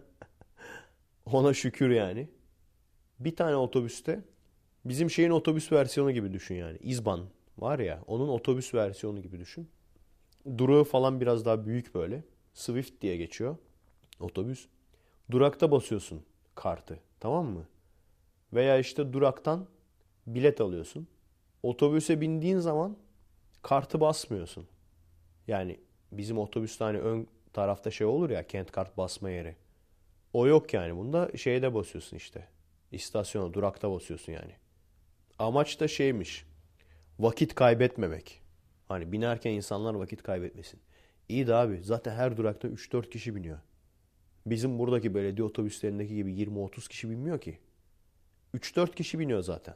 [SPEAKER 1] Ona şükür yani. Bir tane otobüste bizim şeyin otobüs versiyonu gibi düşün yani. İzban var ya onun otobüs versiyonu gibi düşün. Durağı falan biraz daha büyük böyle. Swift diye geçiyor otobüs. Durakta basıyorsun kartı tamam mı? Veya işte duraktan bilet alıyorsun. Otobüse bindiğin zaman kartı basmıyorsun. Yani bizim otobüste hani ön tarafta şey olur ya kent kart basma yeri. O yok yani bunda şeyde basıyorsun işte. İstasyona, durakta basıyorsun yani. Amaç da şeymiş. Vakit kaybetmemek. Hani binerken insanlar vakit kaybetmesin. İyi de abi zaten her durakta 3-4 kişi biniyor. Bizim buradaki belediye otobüslerindeki gibi 20-30 kişi binmiyor ki. 3-4 kişi biniyor zaten.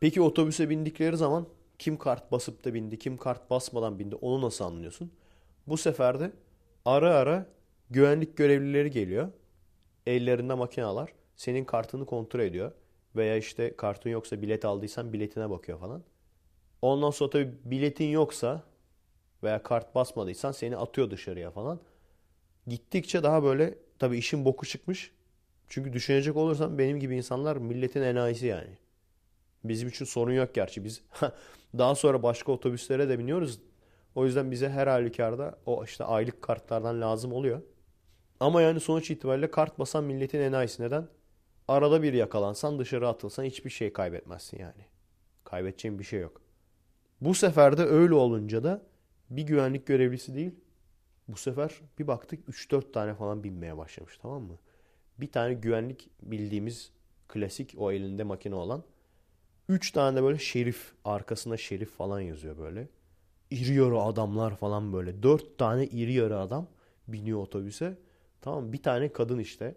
[SPEAKER 1] Peki otobüse bindikleri zaman kim kart basıp da bindi, kim kart basmadan bindi onu nasıl anlıyorsun? Bu sefer de ara ara güvenlik görevlileri geliyor. Ellerinde makineler senin kartını kontrol ediyor. Veya işte kartın yoksa bilet aldıysan biletine bakıyor falan. Ondan sonra tabii biletin yoksa veya kart basmadıysan seni atıyor dışarıya falan. Gittikçe daha böyle tabii işin boku çıkmış. Çünkü düşünecek olursan benim gibi insanlar milletin enayisi yani. Bizim için sorun yok gerçi. Biz daha sonra başka otobüslere de biniyoruz. O yüzden bize her halükarda o işte aylık kartlardan lazım oluyor. Ama yani sonuç itibariyle kart basan milletin enayisi. Neden? Arada bir yakalansan dışarı atılsan hiçbir şey kaybetmezsin yani. Kaybedeceğin bir şey yok. Bu sefer de öyle olunca da bir güvenlik görevlisi değil. Bu sefer bir baktık 3-4 tane falan binmeye başlamış tamam mı? Bir tane güvenlik bildiğimiz klasik o elinde makine olan. 3 tane de böyle şerif arkasında şerif falan yazıyor böyle. İri yarı adamlar falan böyle. 4 tane iri yarı adam biniyor otobüse. Tamam bir tane kadın işte.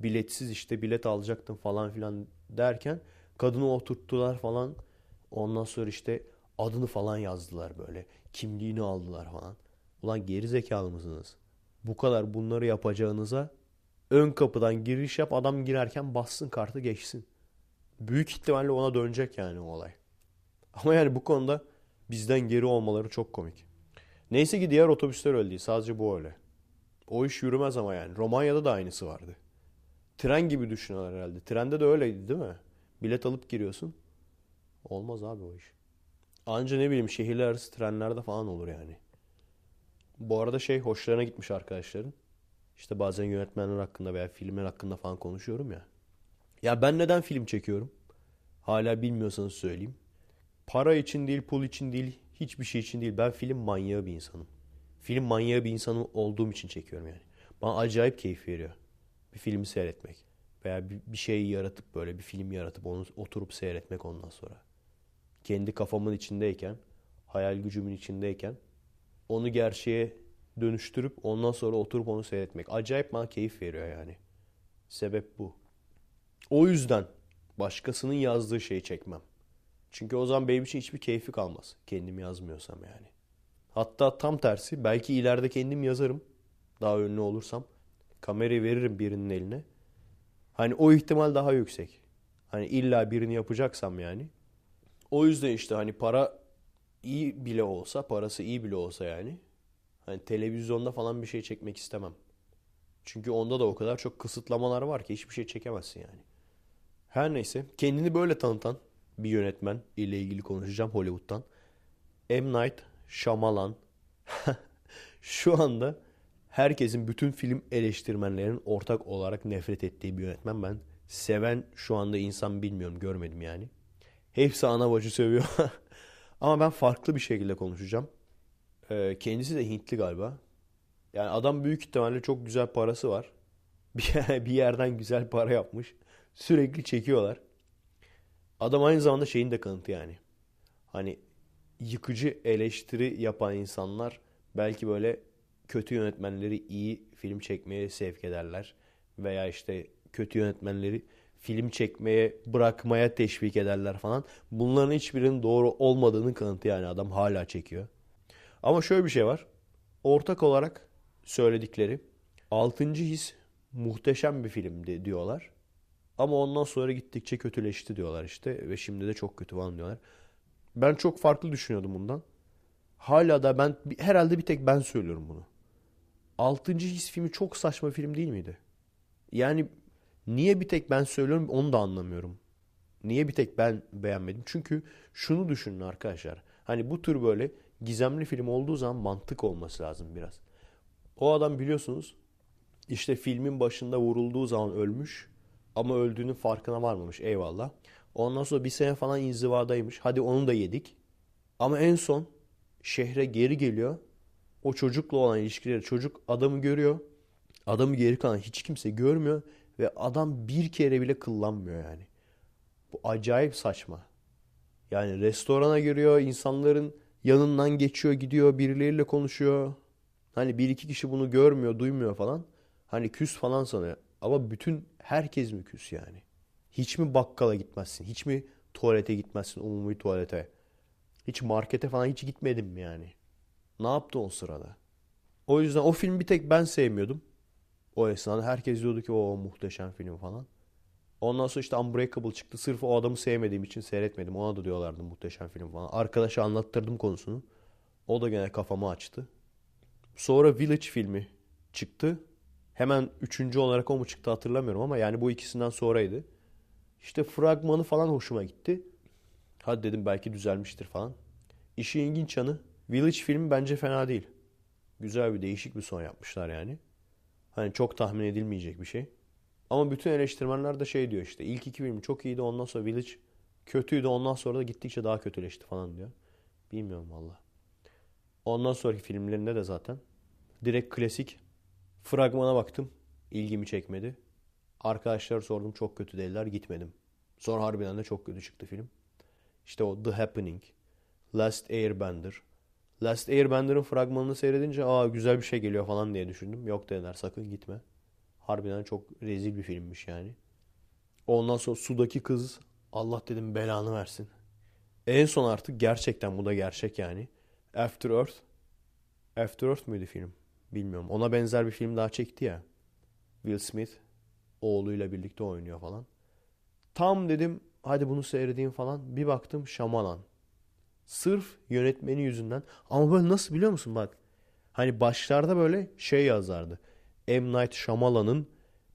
[SPEAKER 1] Biletsiz işte bilet alacaktım falan filan derken kadını oturttular falan. Ondan sonra işte adını falan yazdılar böyle. Kimliğini aldılar falan. Ulan geri zekalı mısınız? Bu kadar bunları yapacağınıza ön kapıdan giriş yap adam girerken bassın kartı geçsin. Büyük ihtimalle ona dönecek yani o olay. Ama yani bu konuda bizden geri olmaları çok komik. Neyse ki diğer otobüsler öyle. Sadece bu öyle. O iş yürümez ama yani. Romanya'da da aynısı vardı. Tren gibi düşünüyorlar herhalde. Trende de öyleydi değil mi? Bilet alıp giriyorsun. Olmaz abi o iş. Anca ne bileyim şehirler arası trenlerde falan olur yani. Bu arada şey hoşlarına gitmiş arkadaşların. İşte bazen yönetmenler hakkında veya filmler hakkında falan konuşuyorum ya. Ya ben neden film çekiyorum? Hala bilmiyorsanız söyleyeyim. Para için değil, pul için değil, hiçbir şey için değil. Ben film manyağı bir insanım. Film manyağı bir insanım olduğum için çekiyorum yani. Bana acayip keyif veriyor. Bir filmi seyretmek. Veya bir, bir şey yaratıp böyle bir film yaratıp onu oturup seyretmek ondan sonra. Kendi kafamın içindeyken, hayal gücümün içindeyken onu gerçeğe dönüştürüp ondan sonra oturup onu seyretmek. Acayip bana keyif veriyor yani. Sebep bu. O yüzden başkasının yazdığı şeyi çekmem. Çünkü o zaman benim için hiçbir keyfi kalmaz. Kendim yazmıyorsam yani. Hatta tam tersi belki ileride kendim yazarım. Daha ünlü olursam. Kamerayı veririm birinin eline. Hani o ihtimal daha yüksek. Hani illa birini yapacaksam yani. O yüzden işte hani para iyi bile olsa, parası iyi bile olsa yani. Hani televizyonda falan bir şey çekmek istemem. Çünkü onda da o kadar çok kısıtlamalar var ki hiçbir şey çekemezsin yani. Her neyse kendini böyle tanıtan bir yönetmen ile ilgili konuşacağım Hollywood'dan. M. Night Shyamalan. Şu anda herkesin bütün film eleştirmenlerinin ortak olarak nefret ettiği bir yönetmen ben. Seven şu anda insan bilmiyorum görmedim yani. Hepsi ana bacı sövüyor. Ama ben farklı bir şekilde konuşacağım. Ee, kendisi de Hintli galiba. Yani adam büyük ihtimalle çok güzel parası var. Bir yerden güzel para yapmış. Sürekli çekiyorlar. Adam aynı zamanda şeyin de kanıtı yani. Hani yıkıcı eleştiri yapan insanlar belki böyle kötü yönetmenleri iyi film çekmeye sevk ederler. Veya işte kötü yönetmenleri film çekmeye bırakmaya teşvik ederler falan. Bunların hiçbirinin doğru olmadığını kanıtı yani adam hala çekiyor. Ama şöyle bir şey var. Ortak olarak söyledikleri Altıncı His muhteşem bir filmdi diyorlar. Ama ondan sonra gittikçe kötüleşti diyorlar işte ve şimdi de çok kötü falan diyorlar. Ben çok farklı düşünüyordum bundan. Hala da ben herhalde bir tek ben söylüyorum bunu. Altıncı His filmi çok saçma film değil miydi? Yani niye bir tek ben söylüyorum onu da anlamıyorum. Niye bir tek ben beğenmedim? Çünkü şunu düşünün arkadaşlar. Hani bu tür böyle gizemli film olduğu zaman mantık olması lazım biraz. O adam biliyorsunuz işte filmin başında vurulduğu zaman ölmüş ama öldüğünün farkına varmamış eyvallah. Ondan sonra bir sene falan inzivadaymış. Hadi onu da yedik. Ama en son şehre geri geliyor. O çocukla olan ilişkileri çocuk adamı görüyor. Adamı geri kalan hiç kimse görmüyor. Ve adam bir kere bile kıllanmıyor yani. Bu acayip saçma. Yani restorana giriyor, insanların yanından geçiyor, gidiyor, birileriyle konuşuyor. Hani bir iki kişi bunu görmüyor, duymuyor falan. Hani küs falan sanıyor. Ama bütün herkes mi küs yani? Hiç mi bakkala gitmezsin? Hiç mi tuvalete gitmezsin umumi tuvalete? Hiç markete falan hiç gitmedim mi yani? Ne yaptı o sırada? O yüzden o film bir tek ben sevmiyordum. O esnada herkes diyordu ki o muhteşem film falan. Ondan sonra işte Unbreakable çıktı. Sırf o adamı sevmediğim için seyretmedim. Ona da diyorlardı muhteşem film falan. Arkadaşa anlattırdım konusunu. O da gene kafamı açtı. Sonra Village filmi çıktı. Hemen üçüncü olarak o mu çıktı hatırlamıyorum ama yani bu ikisinden sonraydı. İşte fragmanı falan hoşuma gitti. Hadi dedim belki düzelmiştir falan. İşi ilginç yanı Village filmi bence fena değil. Güzel bir değişik bir son yapmışlar yani. Hani çok tahmin edilmeyecek bir şey. Ama bütün eleştirmenler de şey diyor işte. ilk iki film çok iyiydi ondan sonra Village kötüydü ondan sonra da gittikçe daha kötüleşti falan diyor. Bilmiyorum valla. Ondan sonraki filmlerinde de zaten direkt klasik fragmana baktım. İlgimi çekmedi. Arkadaşlar sordum çok kötü dediler gitmedim. Sonra harbiden de çok kötü çıktı film. İşte o The Happening, Last Airbender. Last Airbender'ın fragmanını seyredince aa güzel bir şey geliyor falan diye düşündüm. Yok dediler sakın gitme. Harbiden çok rezil bir filmmiş yani. Ondan sonra sudaki kız Allah dedim belanı versin. En son artık gerçekten bu da gerçek yani. After Earth. After Earth müydü film? Bilmiyorum. Ona benzer bir film daha çekti ya. Will Smith oğluyla birlikte oynuyor falan. Tam dedim hadi bunu seyredeyim falan. Bir baktım Şamalan. Sırf yönetmeni yüzünden. Ama böyle nasıl biliyor musun bak. Hani başlarda böyle şey yazardı. M. Night Shyamalan'ın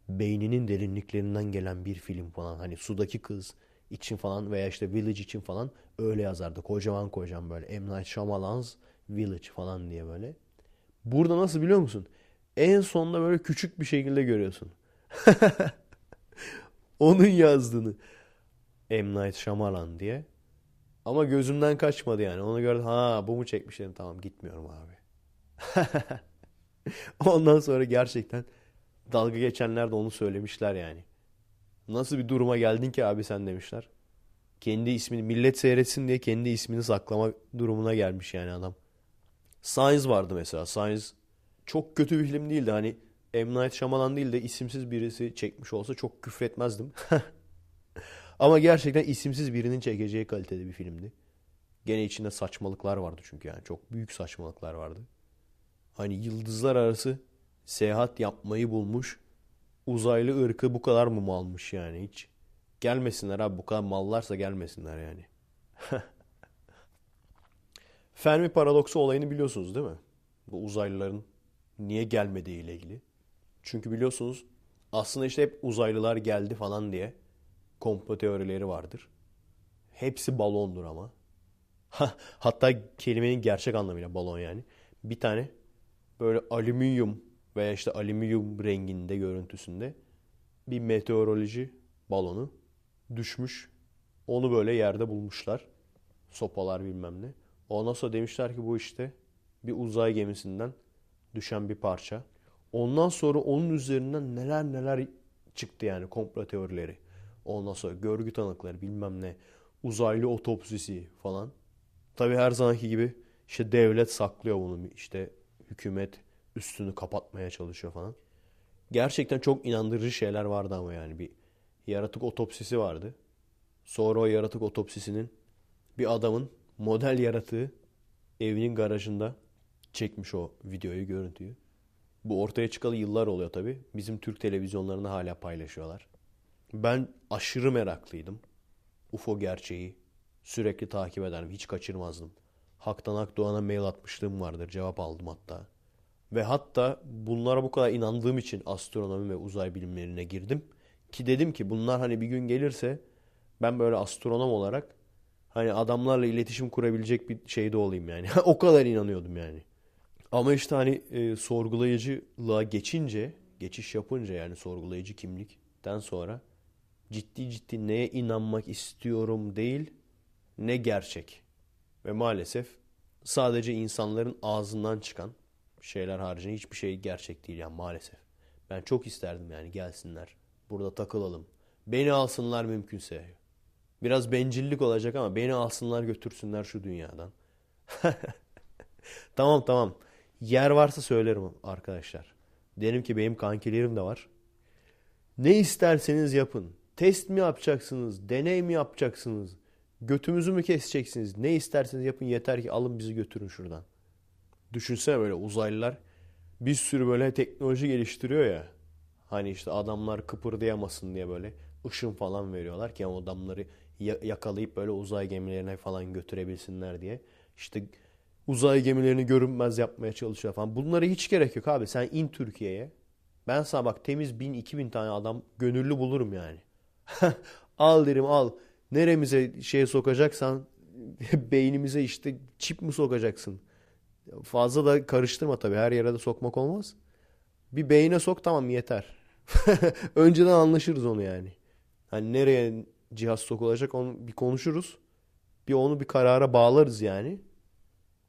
[SPEAKER 1] beyninin derinliklerinden gelen bir film falan. Hani sudaki kız için falan veya işte Village için falan öyle yazardı. Kocaman kocaman böyle M. Night Shyamalan's Village falan diye böyle. Burada nasıl biliyor musun? En sonunda böyle küçük bir şekilde görüyorsun. Onun yazdığını. M. Night Shyamalan diye. Ama gözümden kaçmadı yani. Onu gördüm. Ha bu mu çekmiş dedim. Tamam gitmiyorum abi. Ondan sonra gerçekten dalga geçenler de onu söylemişler yani. Nasıl bir duruma geldin ki abi sen demişler. Kendi ismini millet seyretsin diye kendi ismini saklama durumuna gelmiş yani adam. Science vardı mesela. Science çok kötü bir film değildi. Hani M. Night Shyamalan değil de isimsiz birisi çekmiş olsa çok küfretmezdim. Ama gerçekten isimsiz birinin çekeceği kalitede bir filmdi. Gene içinde saçmalıklar vardı çünkü yani. Çok büyük saçmalıklar vardı. Hani yıldızlar arası seyahat yapmayı bulmuş uzaylı ırkı bu kadar mı malmış yani hiç? Gelmesinler abi bu kadar mallarsa gelmesinler yani. Fermi paradoksu olayını biliyorsunuz değil mi? Bu uzaylıların niye gelmediği ile ilgili. Çünkü biliyorsunuz aslında işte hep uzaylılar geldi falan diye komplo teorileri vardır. Hepsi balondur ama. Hatta kelimenin gerçek anlamıyla balon yani. Bir tane böyle alüminyum veya işte alüminyum renginde görüntüsünde bir meteoroloji balonu düşmüş. Onu böyle yerde bulmuşlar. Sopalar bilmem ne. Ondan sonra demişler ki bu işte bir uzay gemisinden düşen bir parça. Ondan sonra onun üzerinden neler neler çıktı yani komplo teorileri. Ondan sonra görgü tanıkları bilmem ne. Uzaylı otopsisi falan. Tabi her zamanki gibi işte devlet saklıyor bunu. İşte hükümet üstünü kapatmaya çalışıyor falan. Gerçekten çok inandırıcı şeyler vardı ama yani bir yaratık otopsisi vardı. Sonra o yaratık otopsisinin bir adamın model yaratığı evinin garajında çekmiş o videoyu, görüntüyü. Bu ortaya çıkalı yıllar oluyor tabi. Bizim Türk televizyonlarında hala paylaşıyorlar. Ben aşırı meraklıydım. UFO gerçeği sürekli takip ederim. Hiç kaçırmazdım. Haktan Akdoğan'a mail atmışlığım vardır. Cevap aldım hatta. Ve hatta bunlara bu kadar inandığım için astronomi ve uzay bilimlerine girdim. Ki dedim ki bunlar hani bir gün gelirse ben böyle astronom olarak hani adamlarla iletişim kurabilecek bir şeyde olayım yani. o kadar inanıyordum yani. Ama işte hani e, sorgulayıcılığa geçince, geçiş yapınca yani sorgulayıcı kimlikten sonra ciddi ciddi neye inanmak istiyorum değil, ne gerçek. Ve maalesef sadece insanların ağzından çıkan şeyler haricinde hiçbir şey gerçek değil yani maalesef. Ben çok isterdim yani gelsinler. Burada takılalım. Beni alsınlar mümkünse. Biraz bencillik olacak ama beni alsınlar götürsünler şu dünyadan. tamam tamam. Yer varsa söylerim arkadaşlar. Derim ki benim kankilerim de var. Ne isterseniz yapın. Test mi yapacaksınız? Deney mi yapacaksınız? Götümüzü mü keseceksiniz? Ne isterseniz yapın yeter ki alın bizi götürün şuradan. Düşünsene böyle uzaylılar bir sürü böyle teknoloji geliştiriyor ya. Hani işte adamlar kıpırdayamasın diye böyle ışın falan veriyorlar ki o adamları ya- yakalayıp böyle uzay gemilerine falan götürebilsinler diye. İşte uzay gemilerini görünmez yapmaya çalışıyor falan. Bunlara hiç gerek yok abi. Sen in Türkiye'ye. Ben sana bak temiz bin iki bin tane adam gönüllü bulurum yani. al derim al. Neremize şeye sokacaksan beynimize işte çip mi sokacaksın? Fazla da karıştırma tabii. Her yere de sokmak olmaz. Bir beyine sok tamam yeter. Önceden anlaşırız onu yani. Hani nereye cihaz sokulacak onu bir konuşuruz. Bir onu bir karara bağlarız yani.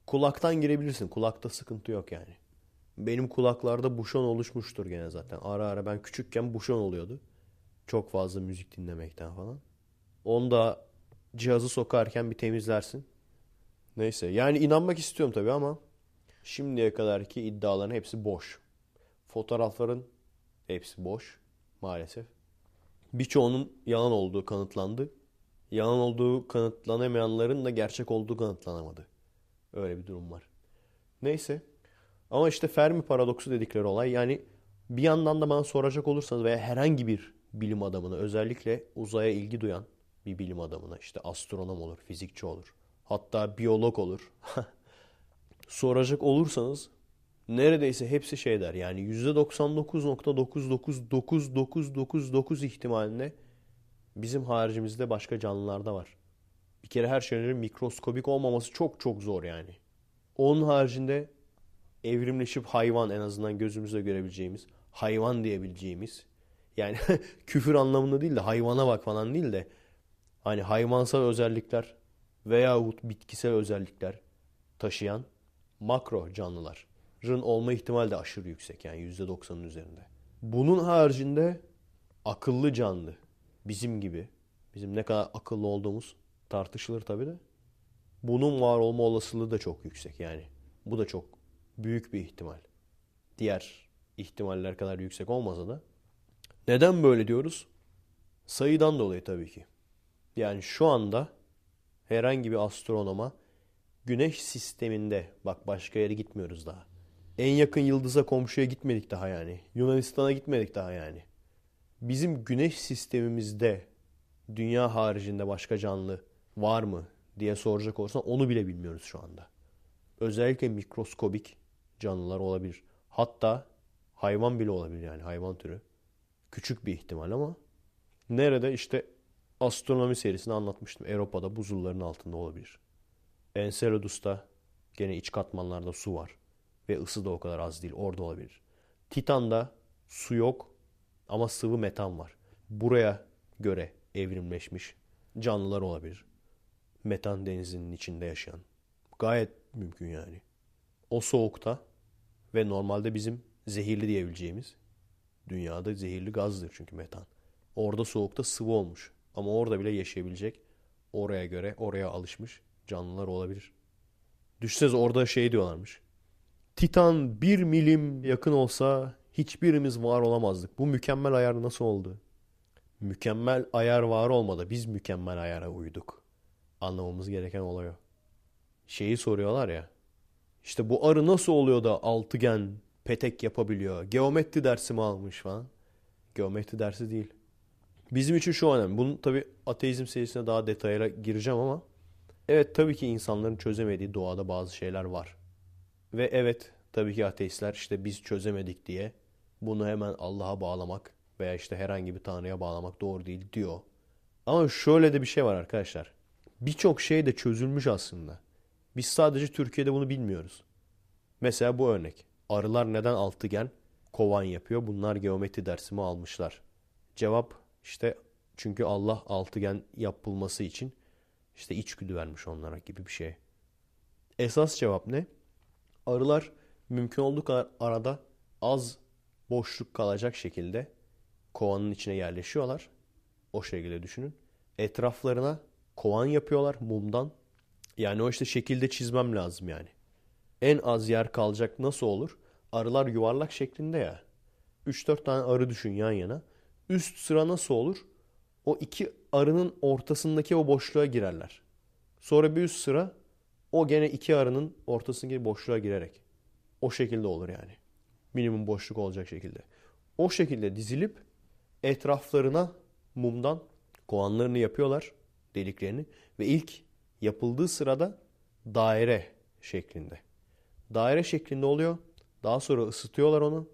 [SPEAKER 1] Kulaktan girebilirsin. Kulakta sıkıntı yok yani. Benim kulaklarda buşon oluşmuştur gene zaten. Ara ara ben küçükken buşon oluyordu. Çok fazla müzik dinlemekten falan. Onu da cihazı sokarken bir temizlersin. Neyse yani inanmak istiyorum tabii ama şimdiye kadarki iddiaların hepsi boş. Fotoğrafların hepsi boş maalesef. Birçoğunun yalan olduğu kanıtlandı. Yalan olduğu kanıtlanamayanların da gerçek olduğu kanıtlanamadı. Öyle bir durum var. Neyse. Ama işte Fermi paradoksu dedikleri olay yani bir yandan da bana soracak olursanız veya herhangi bir bilim adamına özellikle uzaya ilgi duyan bir bilim adamına işte astronom olur, fizikçi olur. Hatta biyolog olur. soracak olursanız neredeyse hepsi şey der. Yani %99.9999999 ihtimaline bizim haricimizde başka canlılarda var. Bir kere her şeylerin mikroskobik olmaması çok çok zor yani. Onun haricinde evrimleşip hayvan en azından gözümüzle görebileceğimiz, hayvan diyebileceğimiz yani küfür anlamında değil de hayvana bak falan değil de hani hayvansal özellikler veyahut bitkisel özellikler taşıyan makro canlıların olma ihtimali de aşırı yüksek yani %90'ın üzerinde. Bunun haricinde akıllı canlı bizim gibi bizim ne kadar akıllı olduğumuz tartışılır tabii de bunun var olma olasılığı da çok yüksek yani. Bu da çok büyük bir ihtimal. Diğer ihtimaller kadar yüksek olmasa da. Neden böyle diyoruz? Sayıdan dolayı tabii ki. Yani şu anda herhangi bir astronoma Güneş sisteminde bak başka yere gitmiyoruz daha. En yakın yıldıza komşuya gitmedik daha yani. Yunanistan'a gitmedik daha yani. Bizim güneş sistemimizde dünya haricinde başka canlı var mı diye soracak olursan onu bile bilmiyoruz şu anda. Özellikle mikroskobik canlılar olabilir. Hatta hayvan bile olabilir yani hayvan türü. Küçük bir ihtimal ama nerede işte astronomi serisini anlatmıştım. Avrupa'da buzulların altında olabilir. Enceladus'ta gene iç katmanlarda su var. Ve ısı da o kadar az değil. Orada olabilir. Titan'da su yok ama sıvı metan var. Buraya göre evrimleşmiş canlılar olabilir. Metan denizinin içinde yaşayan. Gayet mümkün yani. O soğukta ve normalde bizim zehirli diyebileceğimiz dünyada zehirli gazdır çünkü metan. Orada soğukta sıvı olmuş. Ama orada bile yaşayabilecek oraya göre oraya alışmış canlılar olabilir. Düşseniz orada şey diyorlarmış. Titan bir milim yakın olsa hiçbirimiz var olamazdık. Bu mükemmel ayar nasıl oldu? Mükemmel ayar var olmadı. Biz mükemmel ayara uyduk. Anlamamız gereken olay o. Şeyi soruyorlar ya. İşte bu arı nasıl oluyor da altıgen petek yapabiliyor? Geometri dersi mi almış falan? Geometri dersi değil. Bizim için şu önemli. Bunun tabi ateizm serisine daha detaylara gireceğim ama Evet tabii ki insanların çözemediği doğada bazı şeyler var. Ve evet tabii ki ateistler işte biz çözemedik diye bunu hemen Allah'a bağlamak veya işte herhangi bir tanrıya bağlamak doğru değil diyor. Ama şöyle de bir şey var arkadaşlar. Birçok şey de çözülmüş aslında. Biz sadece Türkiye'de bunu bilmiyoruz. Mesela bu örnek. Arılar neden altıgen kovan yapıyor? Bunlar geometri dersimi almışlar. Cevap işte çünkü Allah altıgen yapılması için işte içgüdü vermiş onlara gibi bir şey. Esas cevap ne? Arılar mümkün olduğu kadar arada az boşluk kalacak şekilde kovanın içine yerleşiyorlar. O şekilde düşünün. Etraflarına kovan yapıyorlar mumdan. Yani o işte şekilde çizmem lazım yani. En az yer kalacak nasıl olur? Arılar yuvarlak şeklinde ya. 3-4 tane arı düşün yan yana. Üst sıra nasıl olur? O iki arının ortasındaki o boşluğa girerler. Sonra bir üst sıra o gene iki arının ortasındaki boşluğa girerek. O şekilde olur yani. Minimum boşluk olacak şekilde. O şekilde dizilip etraflarına mumdan kovanlarını yapıyorlar deliklerini ve ilk yapıldığı sırada daire şeklinde. Daire şeklinde oluyor. Daha sonra ısıtıyorlar onu.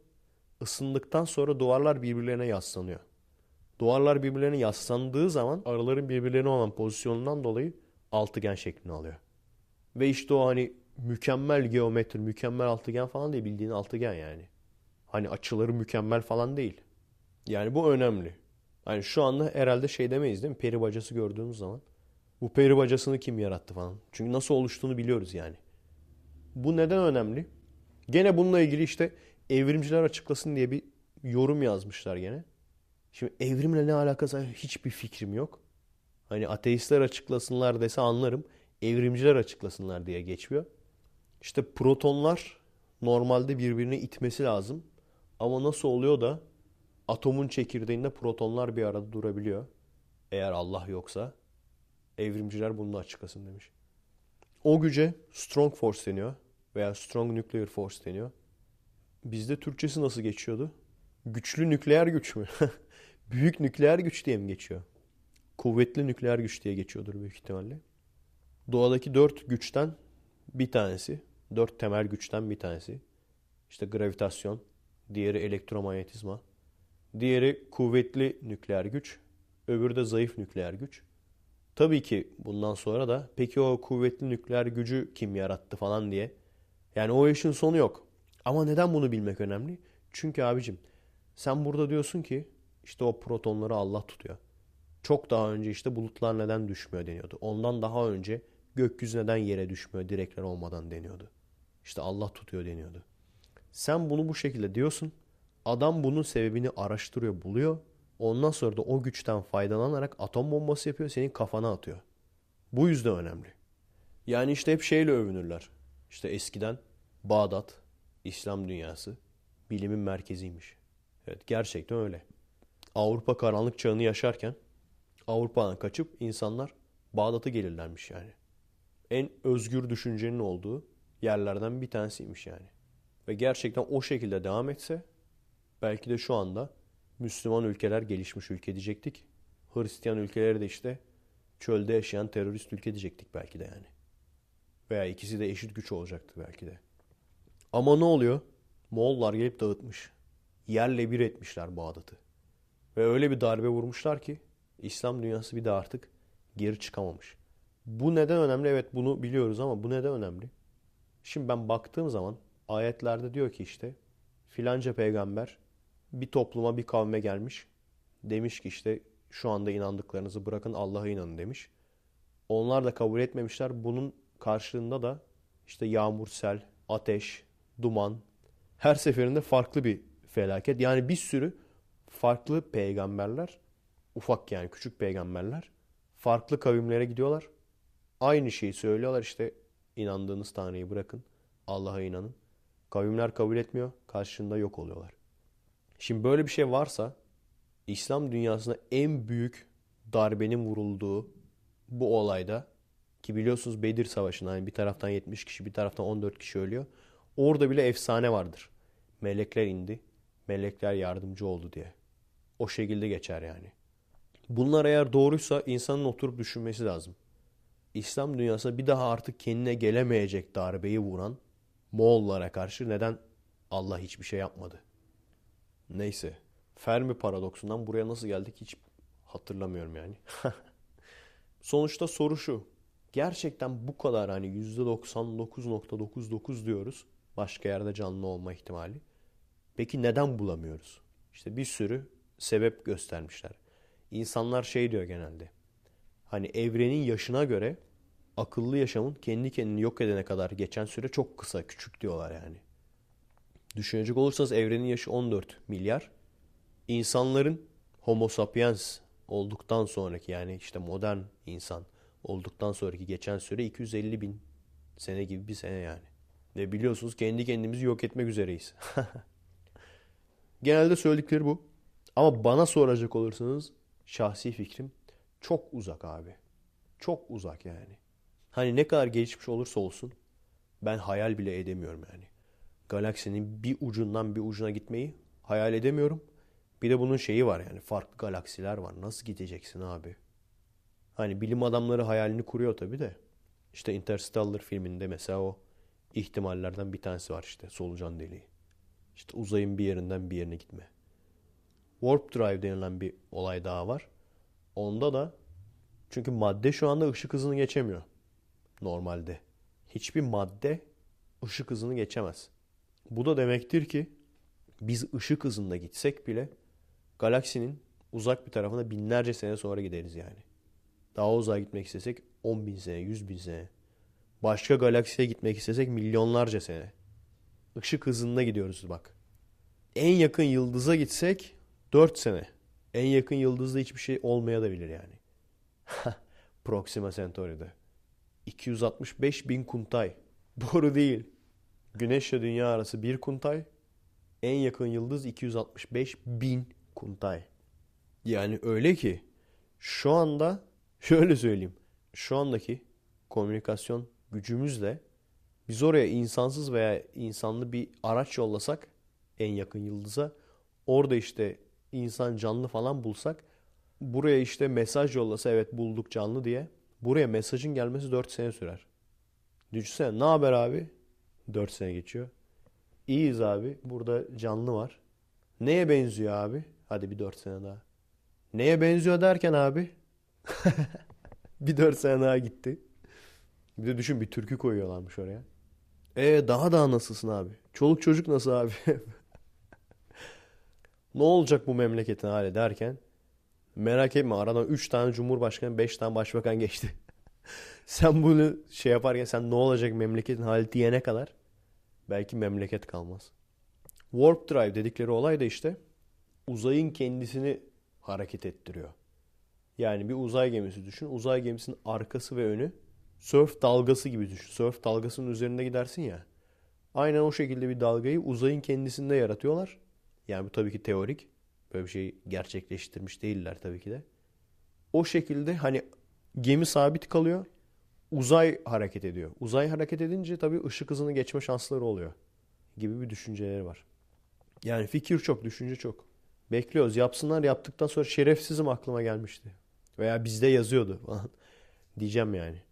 [SPEAKER 1] Isındıktan sonra duvarlar birbirlerine yaslanıyor. Duvarlar birbirlerine yaslandığı zaman araların birbirlerine olan pozisyonundan dolayı altıgen şeklini alıyor. Ve işte o hani mükemmel geometri, mükemmel altıgen falan değil bildiğin altıgen yani. Hani açıları mükemmel falan değil. Yani bu önemli. Hani şu anda herhalde şey demeyiz değil mi? Peri bacası gördüğümüz zaman. Bu peri bacasını kim yarattı falan. Çünkü nasıl oluştuğunu biliyoruz yani. Bu neden önemli? Gene bununla ilgili işte evrimciler açıklasın diye bir yorum yazmışlar gene. Şimdi evrimle ne alakası hiçbir fikrim yok. Hani ateistler açıklasınlar dese anlarım. Evrimciler açıklasınlar diye geçiyor. İşte protonlar normalde birbirini itmesi lazım. Ama nasıl oluyor da atomun çekirdeğinde protonlar bir arada durabiliyor. Eğer Allah yoksa evrimciler bunu açıklasın demiş. O güce strong force deniyor veya strong nuclear force deniyor. Bizde Türkçesi nasıl geçiyordu? Güçlü nükleer güç mü? Büyük nükleer güç diye mi geçiyor? Kuvvetli nükleer güç diye geçiyordur büyük ihtimalle. Doğadaki dört güçten bir tanesi, dört temel güçten bir tanesi. İşte gravitasyon, diğeri elektromanyetizma, diğeri kuvvetli nükleer güç, öbürü de zayıf nükleer güç. Tabii ki bundan sonra da peki o kuvvetli nükleer gücü kim yarattı falan diye. Yani o işin sonu yok. Ama neden bunu bilmek önemli? Çünkü abicim sen burada diyorsun ki işte o protonları Allah tutuyor. Çok daha önce işte bulutlar neden düşmüyor deniyordu. Ondan daha önce gökyüzü neden yere düşmüyor direkler olmadan deniyordu. İşte Allah tutuyor deniyordu. Sen bunu bu şekilde diyorsun. Adam bunun sebebini araştırıyor, buluyor. Ondan sonra da o güçten faydalanarak atom bombası yapıyor, senin kafana atıyor. Bu yüzden önemli. Yani işte hep şeyle övünürler. İşte eskiden Bağdat, İslam dünyası bilimin merkeziymiş. Evet gerçekten öyle. Avrupa karanlık çağını yaşarken Avrupa'dan kaçıp insanlar Bağdat'a gelirlermiş yani. En özgür düşüncenin olduğu yerlerden bir tanesiymiş yani. Ve gerçekten o şekilde devam etse belki de şu anda Müslüman ülkeler gelişmiş ülke diyecektik. Hristiyan ülkeleri de işte çölde yaşayan terörist ülke diyecektik belki de yani. Veya ikisi de eşit güç olacaktı belki de. Ama ne oluyor? Moğollar gelip dağıtmış. Yerle bir etmişler Bağdat'ı. Ve öyle bir darbe vurmuşlar ki İslam dünyası bir de artık geri çıkamamış. Bu neden önemli? Evet bunu biliyoruz ama bu neden önemli? Şimdi ben baktığım zaman ayetlerde diyor ki işte filanca peygamber bir topluma bir kavme gelmiş. Demiş ki işte şu anda inandıklarınızı bırakın Allah'a inanın demiş. Onlar da kabul etmemişler. Bunun karşılığında da işte yağmur, sel, ateş, duman her seferinde farklı bir felaket. Yani bir sürü farklı peygamberler, ufak yani küçük peygamberler farklı kavimlere gidiyorlar. Aynı şeyi söylüyorlar işte inandığınız Tanrı'yı bırakın, Allah'a inanın. Kavimler kabul etmiyor, karşında yok oluyorlar. Şimdi böyle bir şey varsa İslam dünyasında en büyük darbenin vurulduğu bu olayda ki biliyorsunuz Bedir Savaşı'nda hani bir taraftan 70 kişi bir taraftan 14 kişi ölüyor. Orada bile efsane vardır. Melekler indi. Melekler yardımcı oldu diye. O şekilde geçer yani. Bunlar eğer doğruysa insanın oturup düşünmesi lazım. İslam dünyasında bir daha artık kendine gelemeyecek darbeyi vuran Moğollara karşı neden Allah hiçbir şey yapmadı? Neyse. Fermi paradoksundan buraya nasıl geldik hiç hatırlamıyorum yani. Sonuçta soru şu. Gerçekten bu kadar hani %99.99 diyoruz. Başka yerde canlı olma ihtimali. Peki neden bulamıyoruz? İşte bir sürü sebep göstermişler. İnsanlar şey diyor genelde. Hani evrenin yaşına göre akıllı yaşamın kendi kendini yok edene kadar geçen süre çok kısa, küçük diyorlar yani. Düşünecek olursanız evrenin yaşı 14 milyar. İnsanların homo sapiens olduktan sonraki yani işte modern insan olduktan sonraki geçen süre 250 bin sene gibi bir sene yani. Ve biliyorsunuz kendi kendimizi yok etmek üzereyiz. Genelde söyledikleri bu. Ama bana soracak olursanız şahsi fikrim çok uzak abi. Çok uzak yani. Hani ne kadar gelişmiş olursa olsun ben hayal bile edemiyorum yani. Galaksinin bir ucundan bir ucuna gitmeyi hayal edemiyorum. Bir de bunun şeyi var yani farklı galaksiler var. Nasıl gideceksin abi? Hani bilim adamları hayalini kuruyor tabii de. İşte Interstellar filminde mesela o ihtimallerden bir tanesi var işte solucan deliği. İşte uzayın bir yerinden bir yerine gitme. Warp Drive denilen bir olay daha var. Onda da çünkü madde şu anda ışık hızını geçemiyor. Normalde. Hiçbir madde ışık hızını geçemez. Bu da demektir ki biz ışık hızında gitsek bile galaksinin uzak bir tarafına binlerce sene sonra gideriz yani. Daha uzağa gitmek istesek 10 bin sene, 100 bin sene. Başka galaksiye gitmek istesek milyonlarca sene. Işık hızında gidiyoruz bak. En yakın yıldıza gitsek 4 sene. En yakın yıldızda hiçbir şey olmaya da bilir yani. Proxima Centauri'de. 265 bin kuntay. Doğru değil. Güneşle dünya arası bir kuntay. En yakın yıldız 265 bin kuntay. Yani öyle ki şu anda şöyle söyleyeyim. Şu andaki komünikasyon gücümüzle biz oraya insansız veya insanlı bir araç yollasak en yakın yıldıza orada işte insan canlı falan bulsak buraya işte mesaj yollasa evet bulduk canlı diye buraya mesajın gelmesi 4 sene sürer. Düşünsene ne haber abi? 4 sene geçiyor. İyiyiz abi. Burada canlı var. Neye benziyor abi? Hadi bir 4 sene daha. Neye benziyor derken abi? bir 4 sene daha gitti. Bir de düşün bir türkü koyuyorlarmış oraya. E daha daha nasılsın abi? Çoluk çocuk nasıl abi? ne olacak bu memleketin hali derken merak etme aradan 3 tane cumhurbaşkanı 5 tane başbakan geçti. sen bunu şey yaparken sen ne olacak memleketin hali diyene kadar belki memleket kalmaz. Warp Drive dedikleri olay da işte uzayın kendisini hareket ettiriyor. Yani bir uzay gemisi düşün. Uzay gemisinin arkası ve önü surf dalgası gibi düşün. Surf dalgasının üzerinde gidersin ya. Aynen o şekilde bir dalgayı uzayın kendisinde yaratıyorlar. Yani bu tabii ki teorik. Böyle bir şey gerçekleştirmiş değiller tabii ki de. O şekilde hani gemi sabit kalıyor. Uzay hareket ediyor. Uzay hareket edince tabii ışık hızını geçme şansları oluyor. Gibi bir düşünceleri var. Yani fikir çok, düşünce çok. Bekliyoruz. Yapsınlar yaptıktan sonra şerefsizim aklıma gelmişti. Veya bizde yazıyordu falan. Diyeceğim yani.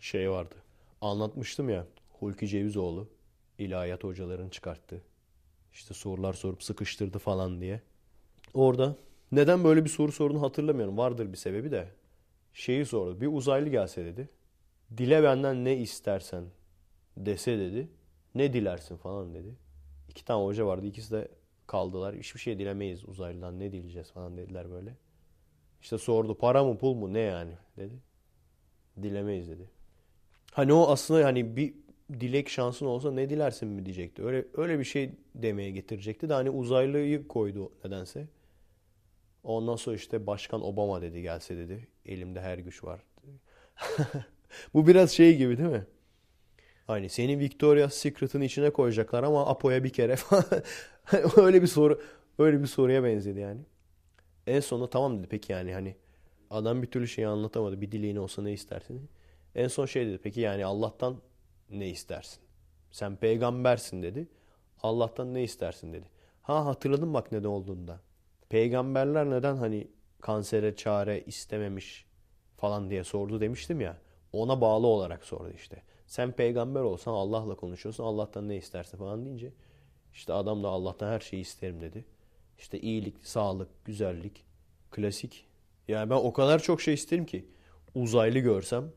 [SPEAKER 1] Şey vardı. Anlatmıştım ya. Hulki Cevizoğlu ilahiyat hocalarını çıkarttı. İşte sorular sorup sıkıştırdı falan diye. Orada neden böyle bir soru sorunu hatırlamıyorum. Vardır bir sebebi de. Şeyi sordu. Bir uzaylı gelse dedi. Dile benden ne istersen dese dedi. Ne dilersin falan dedi. İki tane hoca vardı. İkisi de kaldılar. Hiçbir şey dilemeyiz uzaylıdan. Ne dileyeceğiz falan dediler böyle. İşte sordu para mı pul mu ne yani dedi. Dilemeyiz dedi. Hani o aslında hani bir dilek şansın olsa ne dilersin mi diyecekti. Öyle öyle bir şey demeye getirecekti de hani uzaylıyı koydu nedense. Ondan sonra işte Başkan Obama dedi gelse dedi. Elimde her güç var. Bu biraz şey gibi değil mi? Hani senin Victoria's Secret'ın içine koyacaklar ama Apo'ya bir kere falan. öyle bir soru öyle bir soruya benzedi yani. En sonunda tamam dedi peki yani hani adam bir türlü şeyi anlatamadı. Bir dileğin olsa ne istersin? En son şey dedi peki yani Allah'tan ne istersin? Sen peygambersin dedi. Allah'tan ne istersin dedi. Ha hatırladım bak neden olduğunda. Peygamberler neden hani kansere çare istememiş falan diye sordu demiştim ya. Ona bağlı olarak sordu işte. Sen peygamber olsan Allah'la konuşuyorsun. Allah'tan ne istersin falan deyince işte adam da Allah'tan her şeyi isterim dedi. İşte iyilik, sağlık, güzellik, klasik. Yani ben o kadar çok şey isterim ki uzaylı görsem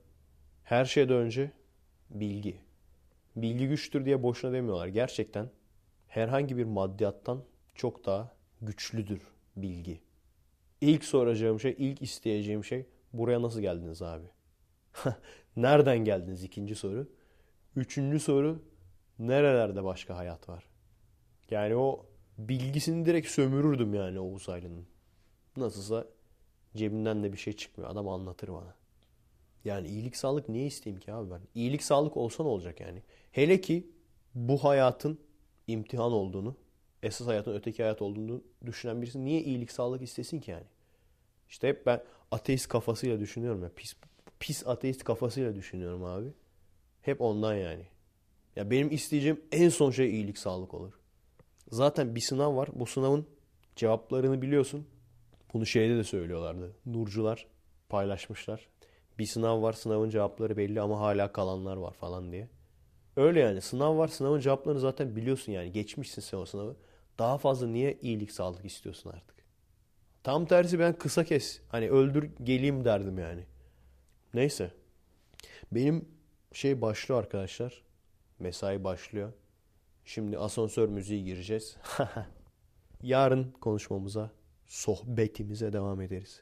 [SPEAKER 1] her şeyden önce bilgi. Bilgi güçtür diye boşuna demiyorlar. Gerçekten herhangi bir maddiyattan çok daha güçlüdür bilgi. İlk soracağım şey, ilk isteyeceğim şey buraya nasıl geldiniz abi? Nereden geldiniz ikinci soru. Üçüncü soru nerelerde başka hayat var? Yani o bilgisini direkt sömürürdüm yani o uzaylının. Nasılsa cebinden de bir şey çıkmıyor. Adam anlatır bana. Yani iyilik sağlık niye isteyeyim ki abi ben? İyilik sağlık olsa ne olacak yani? Hele ki bu hayatın imtihan olduğunu, esas hayatın öteki hayat olduğunu düşünen birisi niye iyilik sağlık istesin ki yani? İşte hep ben ateist kafasıyla düşünüyorum ya. Pis, pis ateist kafasıyla düşünüyorum abi. Hep ondan yani. Ya benim isteyeceğim en son şey iyilik sağlık olur. Zaten bir sınav var. Bu sınavın Cevaplarını biliyorsun. Bunu şeyde de söylüyorlardı. Nurcular paylaşmışlar. Bir sınav var sınavın cevapları belli ama hala kalanlar var falan diye. Öyle yani sınav var sınavın cevaplarını zaten biliyorsun yani geçmişsin sen o sınavı. Daha fazla niye iyilik sağlık istiyorsun artık? Tam tersi ben kısa kes. Hani öldür geleyim derdim yani. Neyse. Benim şey başlıyor arkadaşlar. Mesai başlıyor. Şimdi asansör müziği gireceğiz. Yarın konuşmamıza, sohbetimize devam ederiz.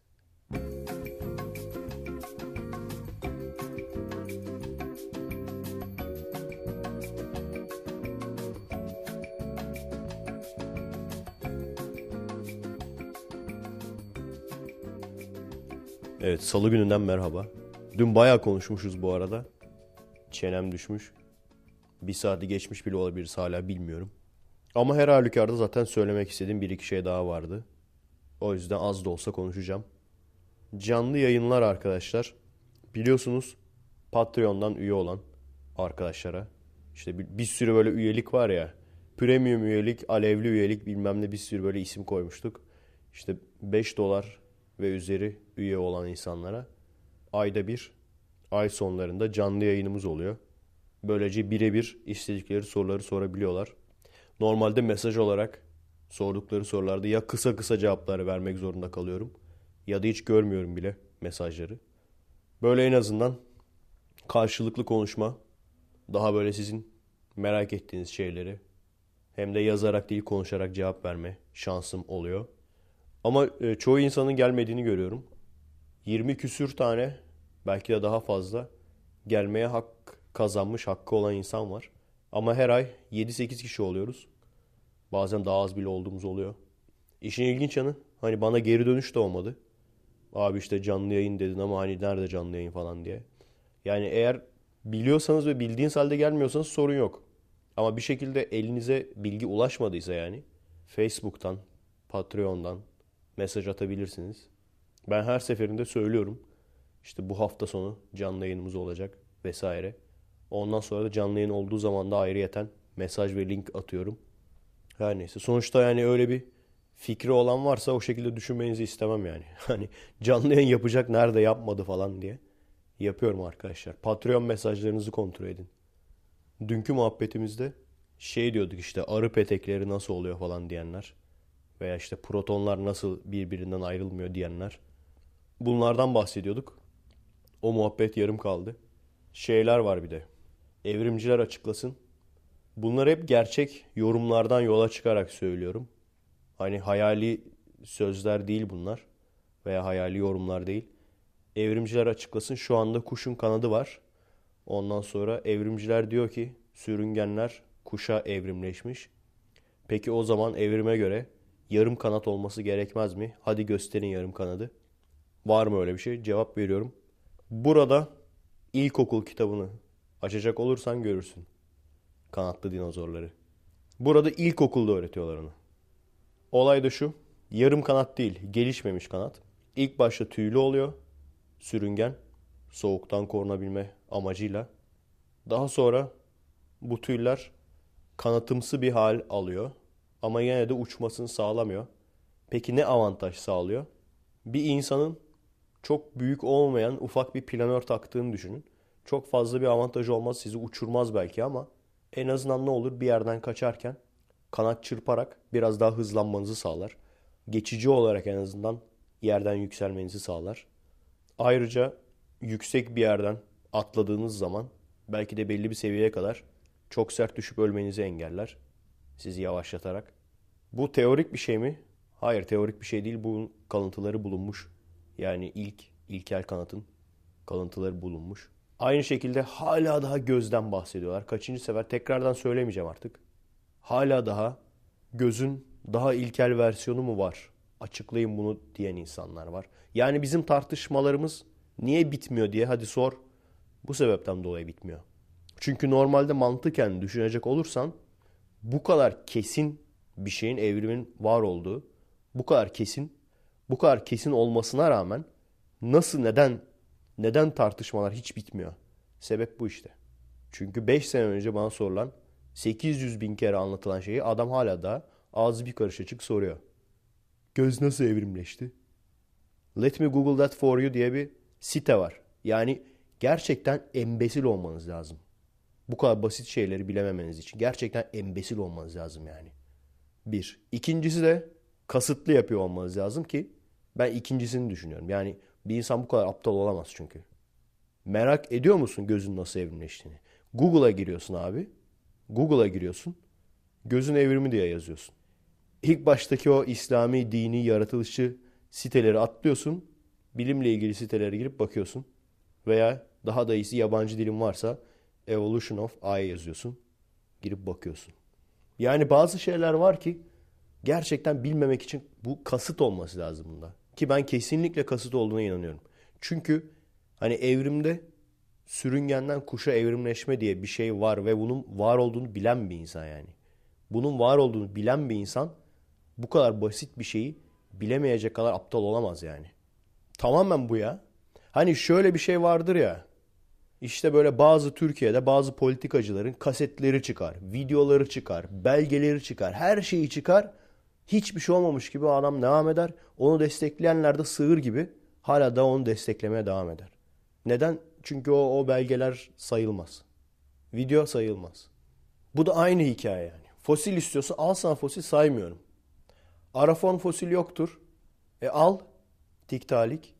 [SPEAKER 1] Evet, salı gününden merhaba. Dün bayağı konuşmuşuz bu arada. Çenem düşmüş. Bir saati geçmiş bile olabiliriz hala bilmiyorum. Ama her halükarda zaten söylemek istediğim bir iki şey daha vardı. O yüzden az da olsa konuşacağım. Canlı yayınlar arkadaşlar. Biliyorsunuz Patreon'dan üye olan arkadaşlara. işte bir, bir sürü böyle üyelik var ya. Premium üyelik, alevli üyelik bilmem ne bir sürü böyle isim koymuştuk. İşte 5 dolar ve üzeri üye olan insanlara ayda bir ay sonlarında canlı yayınımız oluyor. Böylece birebir istedikleri soruları sorabiliyorlar. Normalde mesaj olarak sordukları sorularda ya kısa kısa cevaplar vermek zorunda kalıyorum ya da hiç görmüyorum bile mesajları. Böyle en azından karşılıklı konuşma, daha böyle sizin merak ettiğiniz şeyleri hem de yazarak değil konuşarak cevap verme şansım oluyor. Ama e, çoğu insanın gelmediğini görüyorum. 20 küsür tane belki de daha fazla gelmeye hak kazanmış hakkı olan insan var. Ama her ay 7-8 kişi oluyoruz. Bazen daha az bile olduğumuz oluyor. İşin ilginç yanı hani bana geri dönüş de olmadı. Abi işte canlı yayın dedin ama hani nerede canlı yayın falan diye. Yani eğer biliyorsanız ve bildiğiniz halde gelmiyorsanız sorun yok. Ama bir şekilde elinize bilgi ulaşmadıysa yani Facebook'tan, Patreon'dan mesaj atabilirsiniz. Ben her seferinde söylüyorum. İşte bu hafta sonu canlı yayınımız olacak vesaire. Ondan sonra da canlı yayın olduğu zaman da ayrıyeten mesaj ve link atıyorum. Her neyse. Sonuçta yani öyle bir fikri olan varsa o şekilde düşünmenizi istemem yani. Hani canlı yayın yapacak nerede yapmadı falan diye. Yapıyorum arkadaşlar. Patreon mesajlarınızı kontrol edin. Dünkü muhabbetimizde şey diyorduk işte arı petekleri nasıl oluyor falan diyenler. Veya işte protonlar nasıl birbirinden ayrılmıyor diyenler. Bunlardan bahsediyorduk. O muhabbet yarım kaldı. Şeyler var bir de. Evrimciler açıklasın. Bunlar hep gerçek yorumlardan yola çıkarak söylüyorum. Hani hayali sözler değil bunlar. Veya hayali yorumlar değil. Evrimciler açıklasın şu anda kuşun kanadı var. Ondan sonra evrimciler diyor ki sürüngenler kuşa evrimleşmiş. Peki o zaman evrime göre yarım kanat olması gerekmez mi? Hadi gösterin yarım kanadı. Var mı öyle bir şey? Cevap veriyorum. Burada ilkokul kitabını açacak olursan görürsün. Kanatlı dinozorları. Burada ilkokulda öğretiyorlar onu. Olay da şu. Yarım kanat değil, gelişmemiş kanat. İlk başta tüylü oluyor. Sürüngen. Soğuktan korunabilme amacıyla. Daha sonra bu tüyler kanatımsı bir hal alıyor. Ama yine de uçmasını sağlamıyor. Peki ne avantaj sağlıyor? Bir insanın çok büyük olmayan ufak bir planör taktığını düşünün. Çok fazla bir avantaj olmaz. Sizi uçurmaz belki ama en azından ne olur bir yerden kaçarken kanat çırparak biraz daha hızlanmanızı sağlar. Geçici olarak en azından yerden yükselmenizi sağlar. Ayrıca yüksek bir yerden atladığınız zaman belki de belli bir seviyeye kadar çok sert düşüp ölmenizi engeller. Sizi yavaşlatarak. Bu teorik bir şey mi? Hayır teorik bir şey değil. Bunun kalıntıları bulunmuş. Yani ilk ilkel kanatın kalıntıları bulunmuş. Aynı şekilde hala daha gözden bahsediyorlar. Kaçıncı sefer tekrardan söylemeyeceğim artık. Hala daha gözün daha ilkel versiyonu mu var? Açıklayın bunu diyen insanlar var. Yani bizim tartışmalarımız niye bitmiyor diye hadi sor. Bu sebepten dolayı bitmiyor. Çünkü normalde mantıken düşünecek olursan bu kadar kesin bir şeyin evrimin var olduğu, bu kadar kesin, bu kadar kesin olmasına rağmen nasıl neden neden tartışmalar hiç bitmiyor? Sebep bu işte. Çünkü 5 sene önce bana sorulan 800 bin kere anlatılan şeyi adam hala da ağzı bir karış açık soruyor. Göz nasıl evrimleşti? Let me Google that for you diye bir site var. Yani gerçekten embesil olmanız lazım. Bu kadar basit şeyleri bilememeniz için. Gerçekten embesil olmanız lazım yani. Bir. İkincisi de kasıtlı yapıyor olmanız lazım ki ben ikincisini düşünüyorum. Yani bir insan bu kadar aptal olamaz çünkü. Merak ediyor musun gözün nasıl evrimleştiğini? Google'a giriyorsun abi. Google'a giriyorsun. Gözün evrimi diye yazıyorsun. İlk baştaki o İslami dini yaratılışı siteleri atlıyorsun. Bilimle ilgili sitelere girip bakıyorsun. Veya daha da iyisi yabancı dilim varsa Evolution of I yazıyorsun. Girip bakıyorsun. Yani bazı şeyler var ki gerçekten bilmemek için bu kasıt olması lazım bunda. Ki ben kesinlikle kasıt olduğuna inanıyorum. Çünkü hani evrimde sürüngenden kuşa evrimleşme diye bir şey var ve bunun var olduğunu bilen bir insan yani. Bunun var olduğunu bilen bir insan bu kadar basit bir şeyi bilemeyecek kadar aptal olamaz yani. Tamamen bu ya. Hani şöyle bir şey vardır ya. İşte böyle bazı Türkiye'de bazı politikacıların kasetleri çıkar, videoları çıkar, belgeleri çıkar, her şeyi çıkar. Hiçbir şey olmamış gibi adam devam eder. Onu destekleyenler de sığır gibi hala da onu desteklemeye devam eder. Neden? Çünkü o, o belgeler sayılmaz. Video sayılmaz. Bu da aynı hikaye yani. Fosil istiyorsa al sana fosil saymıyorum. Arafon fosil yoktur. E al tiktalik,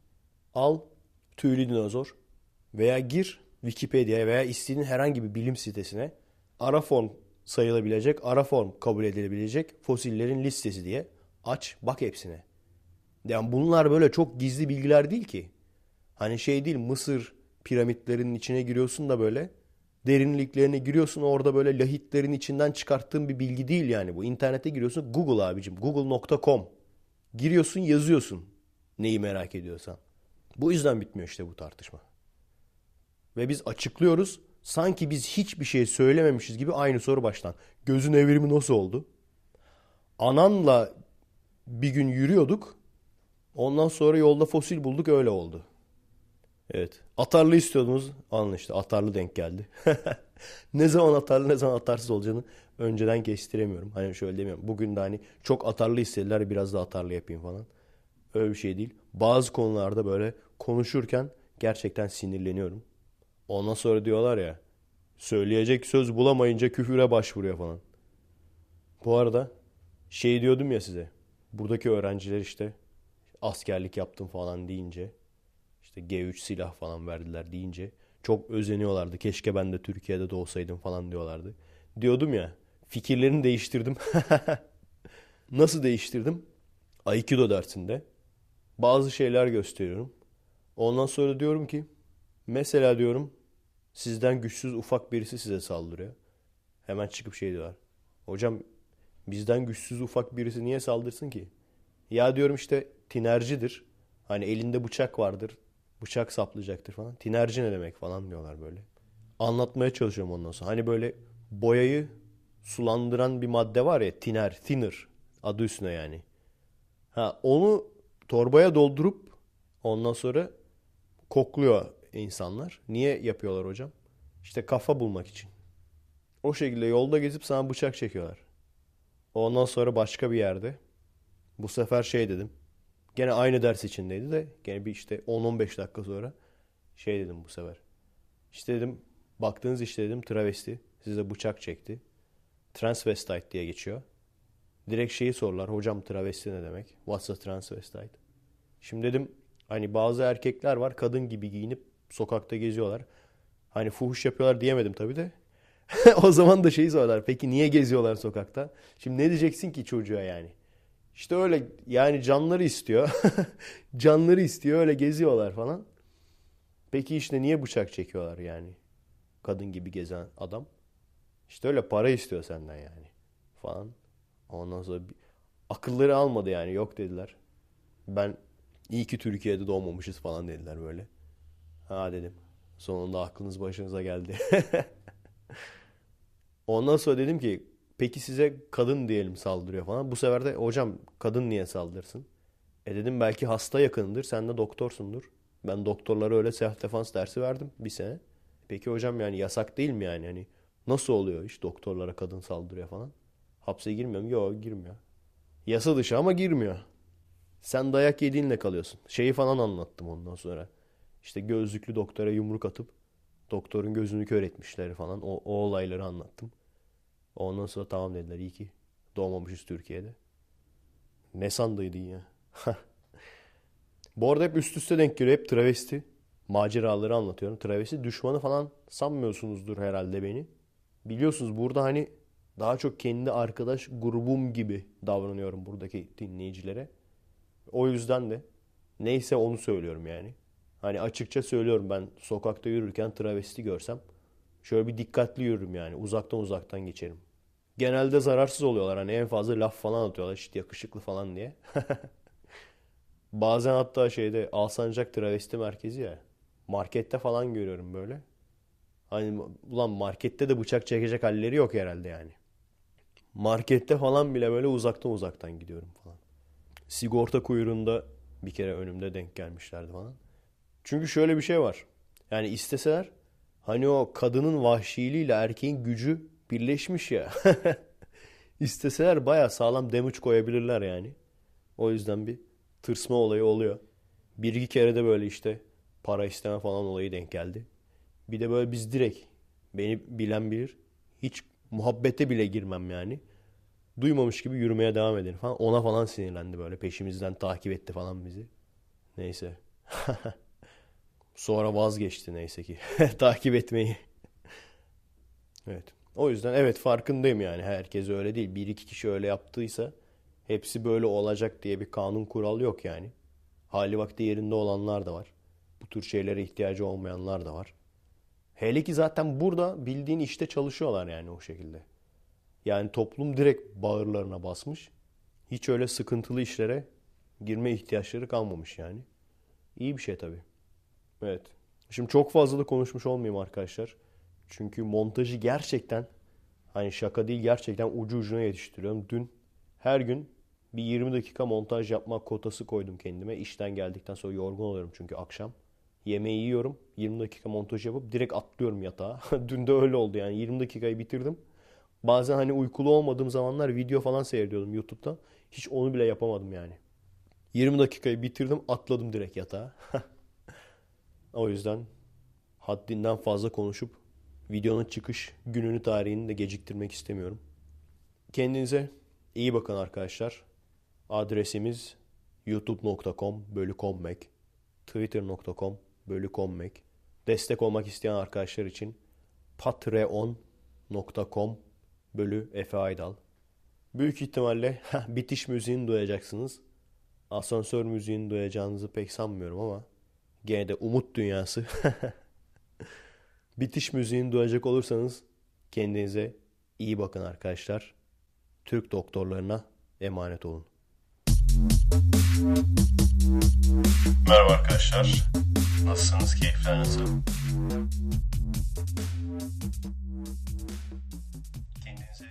[SPEAKER 1] al tüylü dinozor veya gir Wikipedia'ya veya istediğin herhangi bir bilim sitesine araform sayılabilecek, araform kabul edilebilecek fosillerin listesi diye aç bak hepsine. Yani bunlar böyle çok gizli bilgiler değil ki. Hani şey değil Mısır piramitlerinin içine giriyorsun da böyle derinliklerine giriyorsun orada böyle lahitlerin içinden çıkarttığın bir bilgi değil yani bu. İnternete giriyorsun Google abicim google.com giriyorsun yazıyorsun neyi merak ediyorsan. Bu yüzden bitmiyor işte bu tartışma. Ve biz açıklıyoruz sanki biz hiçbir şey söylememişiz gibi aynı soru baştan. Gözün evrimi nasıl oldu? Ananla bir gün yürüyorduk. Ondan sonra yolda fosil bulduk öyle oldu. Evet. Atarlı istiyordunuz. Alın işte atarlı denk geldi. ne zaman atarlı ne zaman atarsız olacağını önceden kestiremiyorum. Hani şöyle demiyorum. Bugün de hani çok atarlı istediler biraz da atarlı yapayım falan. Öyle bir şey değil. Bazı konularda böyle konuşurken gerçekten sinirleniyorum. Ondan sonra diyorlar ya söyleyecek söz bulamayınca küfüre başvuruyor falan. Bu arada şey diyordum ya size. Buradaki öğrenciler işte askerlik yaptım falan deyince işte G3 silah falan verdiler deyince çok özeniyorlardı. Keşke ben de Türkiye'de doğsaydım falan diyorlardı. Diyordum ya fikirlerini değiştirdim. Nasıl değiştirdim? Aikido dersinde bazı şeyler gösteriyorum. Ondan sonra diyorum ki mesela diyorum sizden güçsüz ufak birisi size saldırıyor. Hemen çıkıp şey diyorlar. Hocam bizden güçsüz ufak birisi niye saldırsın ki? Ya diyorum işte tinercidir. Hani elinde bıçak vardır bıçak saplayacaktır falan. Tinerci ne demek falan diyorlar böyle. Anlatmaya çalışıyorum ondan sonra. Hani böyle boyayı sulandıran bir madde var ya tiner, thinner adı üstüne yani. Ha onu torbaya doldurup ondan sonra kokluyor insanlar. Niye yapıyorlar hocam? İşte kafa bulmak için. O şekilde yolda gezip sana bıçak çekiyorlar. Ondan sonra başka bir yerde bu sefer şey dedim. Gene aynı ders içindeydi de gene bir işte 10-15 dakika sonra şey dedim bu sefer. İşte dedim baktığınız işte dedim travesti size bıçak çekti. Transvestite diye geçiyor. Direkt şeyi sorular. Hocam travesti ne demek? What's a transvestite? Şimdi dedim hani bazı erkekler var kadın gibi giyinip sokakta geziyorlar. Hani fuhuş yapıyorlar diyemedim tabii de. o zaman da şeyi sorular. Peki niye geziyorlar sokakta? Şimdi ne diyeceksin ki çocuğa yani? İşte öyle yani canları istiyor. canları istiyor öyle geziyorlar falan. Peki işte niye bıçak çekiyorlar yani? Kadın gibi gezen adam. İşte öyle para istiyor senden yani. Falan. Ondan sonra bir... akılları almadı yani yok dediler. Ben iyi ki Türkiye'de doğmamışız falan dediler böyle. Ha dedim. Sonunda aklınız başınıza geldi. Ondan sonra dedim ki Peki size kadın diyelim saldırıyor falan. Bu sefer de hocam kadın niye saldırsın? E dedim belki hasta yakındır. Sen de doktorsundur. Ben doktorlara öyle self defans dersi verdim bir sene. Peki hocam yani yasak değil mi yani? Hani nasıl oluyor iş doktorlara kadın saldırıyor falan? Hapse girmiyor mu? Yok girmiyor. Yasa dışı ama girmiyor. Sen dayak yediğinle kalıyorsun. Şeyi falan anlattım ondan sonra. İşte gözlüklü doktora yumruk atıp doktorun gözünü kör etmişleri falan. O, o olayları anlattım. Ondan sonra tamam dediler. İyi ki doğmamışız Türkiye'de. Ne sandıydın ya? Bu arada hep üst üste denk geliyor. Hep travesti maceraları anlatıyorum. Travesti düşmanı falan sanmıyorsunuzdur herhalde beni. Biliyorsunuz burada hani daha çok kendi arkadaş grubum gibi davranıyorum buradaki dinleyicilere. O yüzden de neyse onu söylüyorum yani. Hani açıkça söylüyorum ben sokakta yürürken travesti görsem şöyle bir dikkatli yürürüm yani. Uzaktan uzaktan geçerim. Genelde zararsız oluyorlar. Hani en fazla laf falan atıyorlar işte yakışıklı falan diye. Bazen hatta şeyde Alsancak travesti merkezi ya. Markette falan görüyorum böyle. Hani ulan markette de bıçak çekecek halleri yok herhalde yani. Markette falan bile böyle uzaktan uzaktan gidiyorum falan. Sigorta kuyruğunda bir kere önümde denk gelmişlerdi falan. Çünkü şöyle bir şey var. Yani isteseler hani o kadının vahşiliğiyle erkeğin gücü birleşmiş ya. isteseler baya sağlam damage koyabilirler yani. O yüzden bir tırsma olayı oluyor. Bir iki kere de böyle işte para isteme falan olayı denk geldi. Bir de böyle biz direkt beni bilen bilir. Hiç muhabbete bile girmem yani. Duymamış gibi yürümeye devam ederim falan. Ona falan sinirlendi böyle. Peşimizden takip etti falan bizi. Neyse. Sonra vazgeçti neyse ki. takip etmeyi. evet. O yüzden evet farkındayım yani. Herkes öyle değil. Bir iki kişi öyle yaptıysa hepsi böyle olacak diye bir kanun kural yok yani. Hali vakti yerinde olanlar da var. Bu tür şeylere ihtiyacı olmayanlar da var. Hele ki zaten burada bildiğin işte çalışıyorlar yani o şekilde. Yani toplum direkt bağırlarına basmış. Hiç öyle sıkıntılı işlere girme ihtiyaçları kalmamış yani. İyi bir şey tabii. Evet. Şimdi çok fazla da konuşmuş olmayayım arkadaşlar. Çünkü montajı gerçekten hani şaka değil gerçekten ucu ucuna yetiştiriyorum. Dün her gün bir 20 dakika montaj yapmak kotası koydum kendime. İşten geldikten sonra yorgun oluyorum çünkü akşam. Yemeği yiyorum. 20 dakika montaj yapıp direkt atlıyorum yatağa. Dün de öyle oldu yani. 20 dakikayı bitirdim. Bazen hani uykulu olmadığım zamanlar video falan seyrediyordum YouTube'da. Hiç onu bile yapamadım yani. 20 dakikayı bitirdim atladım direkt yatağa. o yüzden haddinden fazla konuşup videonun çıkış gününü tarihini de geciktirmek istemiyorum. Kendinize iyi bakın arkadaşlar. Adresimiz youtube.com bölü kommek, twitter.com bölü kommek. Destek olmak isteyen arkadaşlar için patreon.com bölü Efe Aydal. Büyük ihtimalle bitiş müziğini duyacaksınız. Asansör müziğini duyacağınızı pek sanmıyorum ama Gene de umut dünyası. Bitiş müziğini duyacak olursanız kendinize iyi bakın arkadaşlar. Türk doktorlarına emanet olun.
[SPEAKER 2] Merhaba arkadaşlar. Nasılsınız? Keyifler nasıl? Kendinize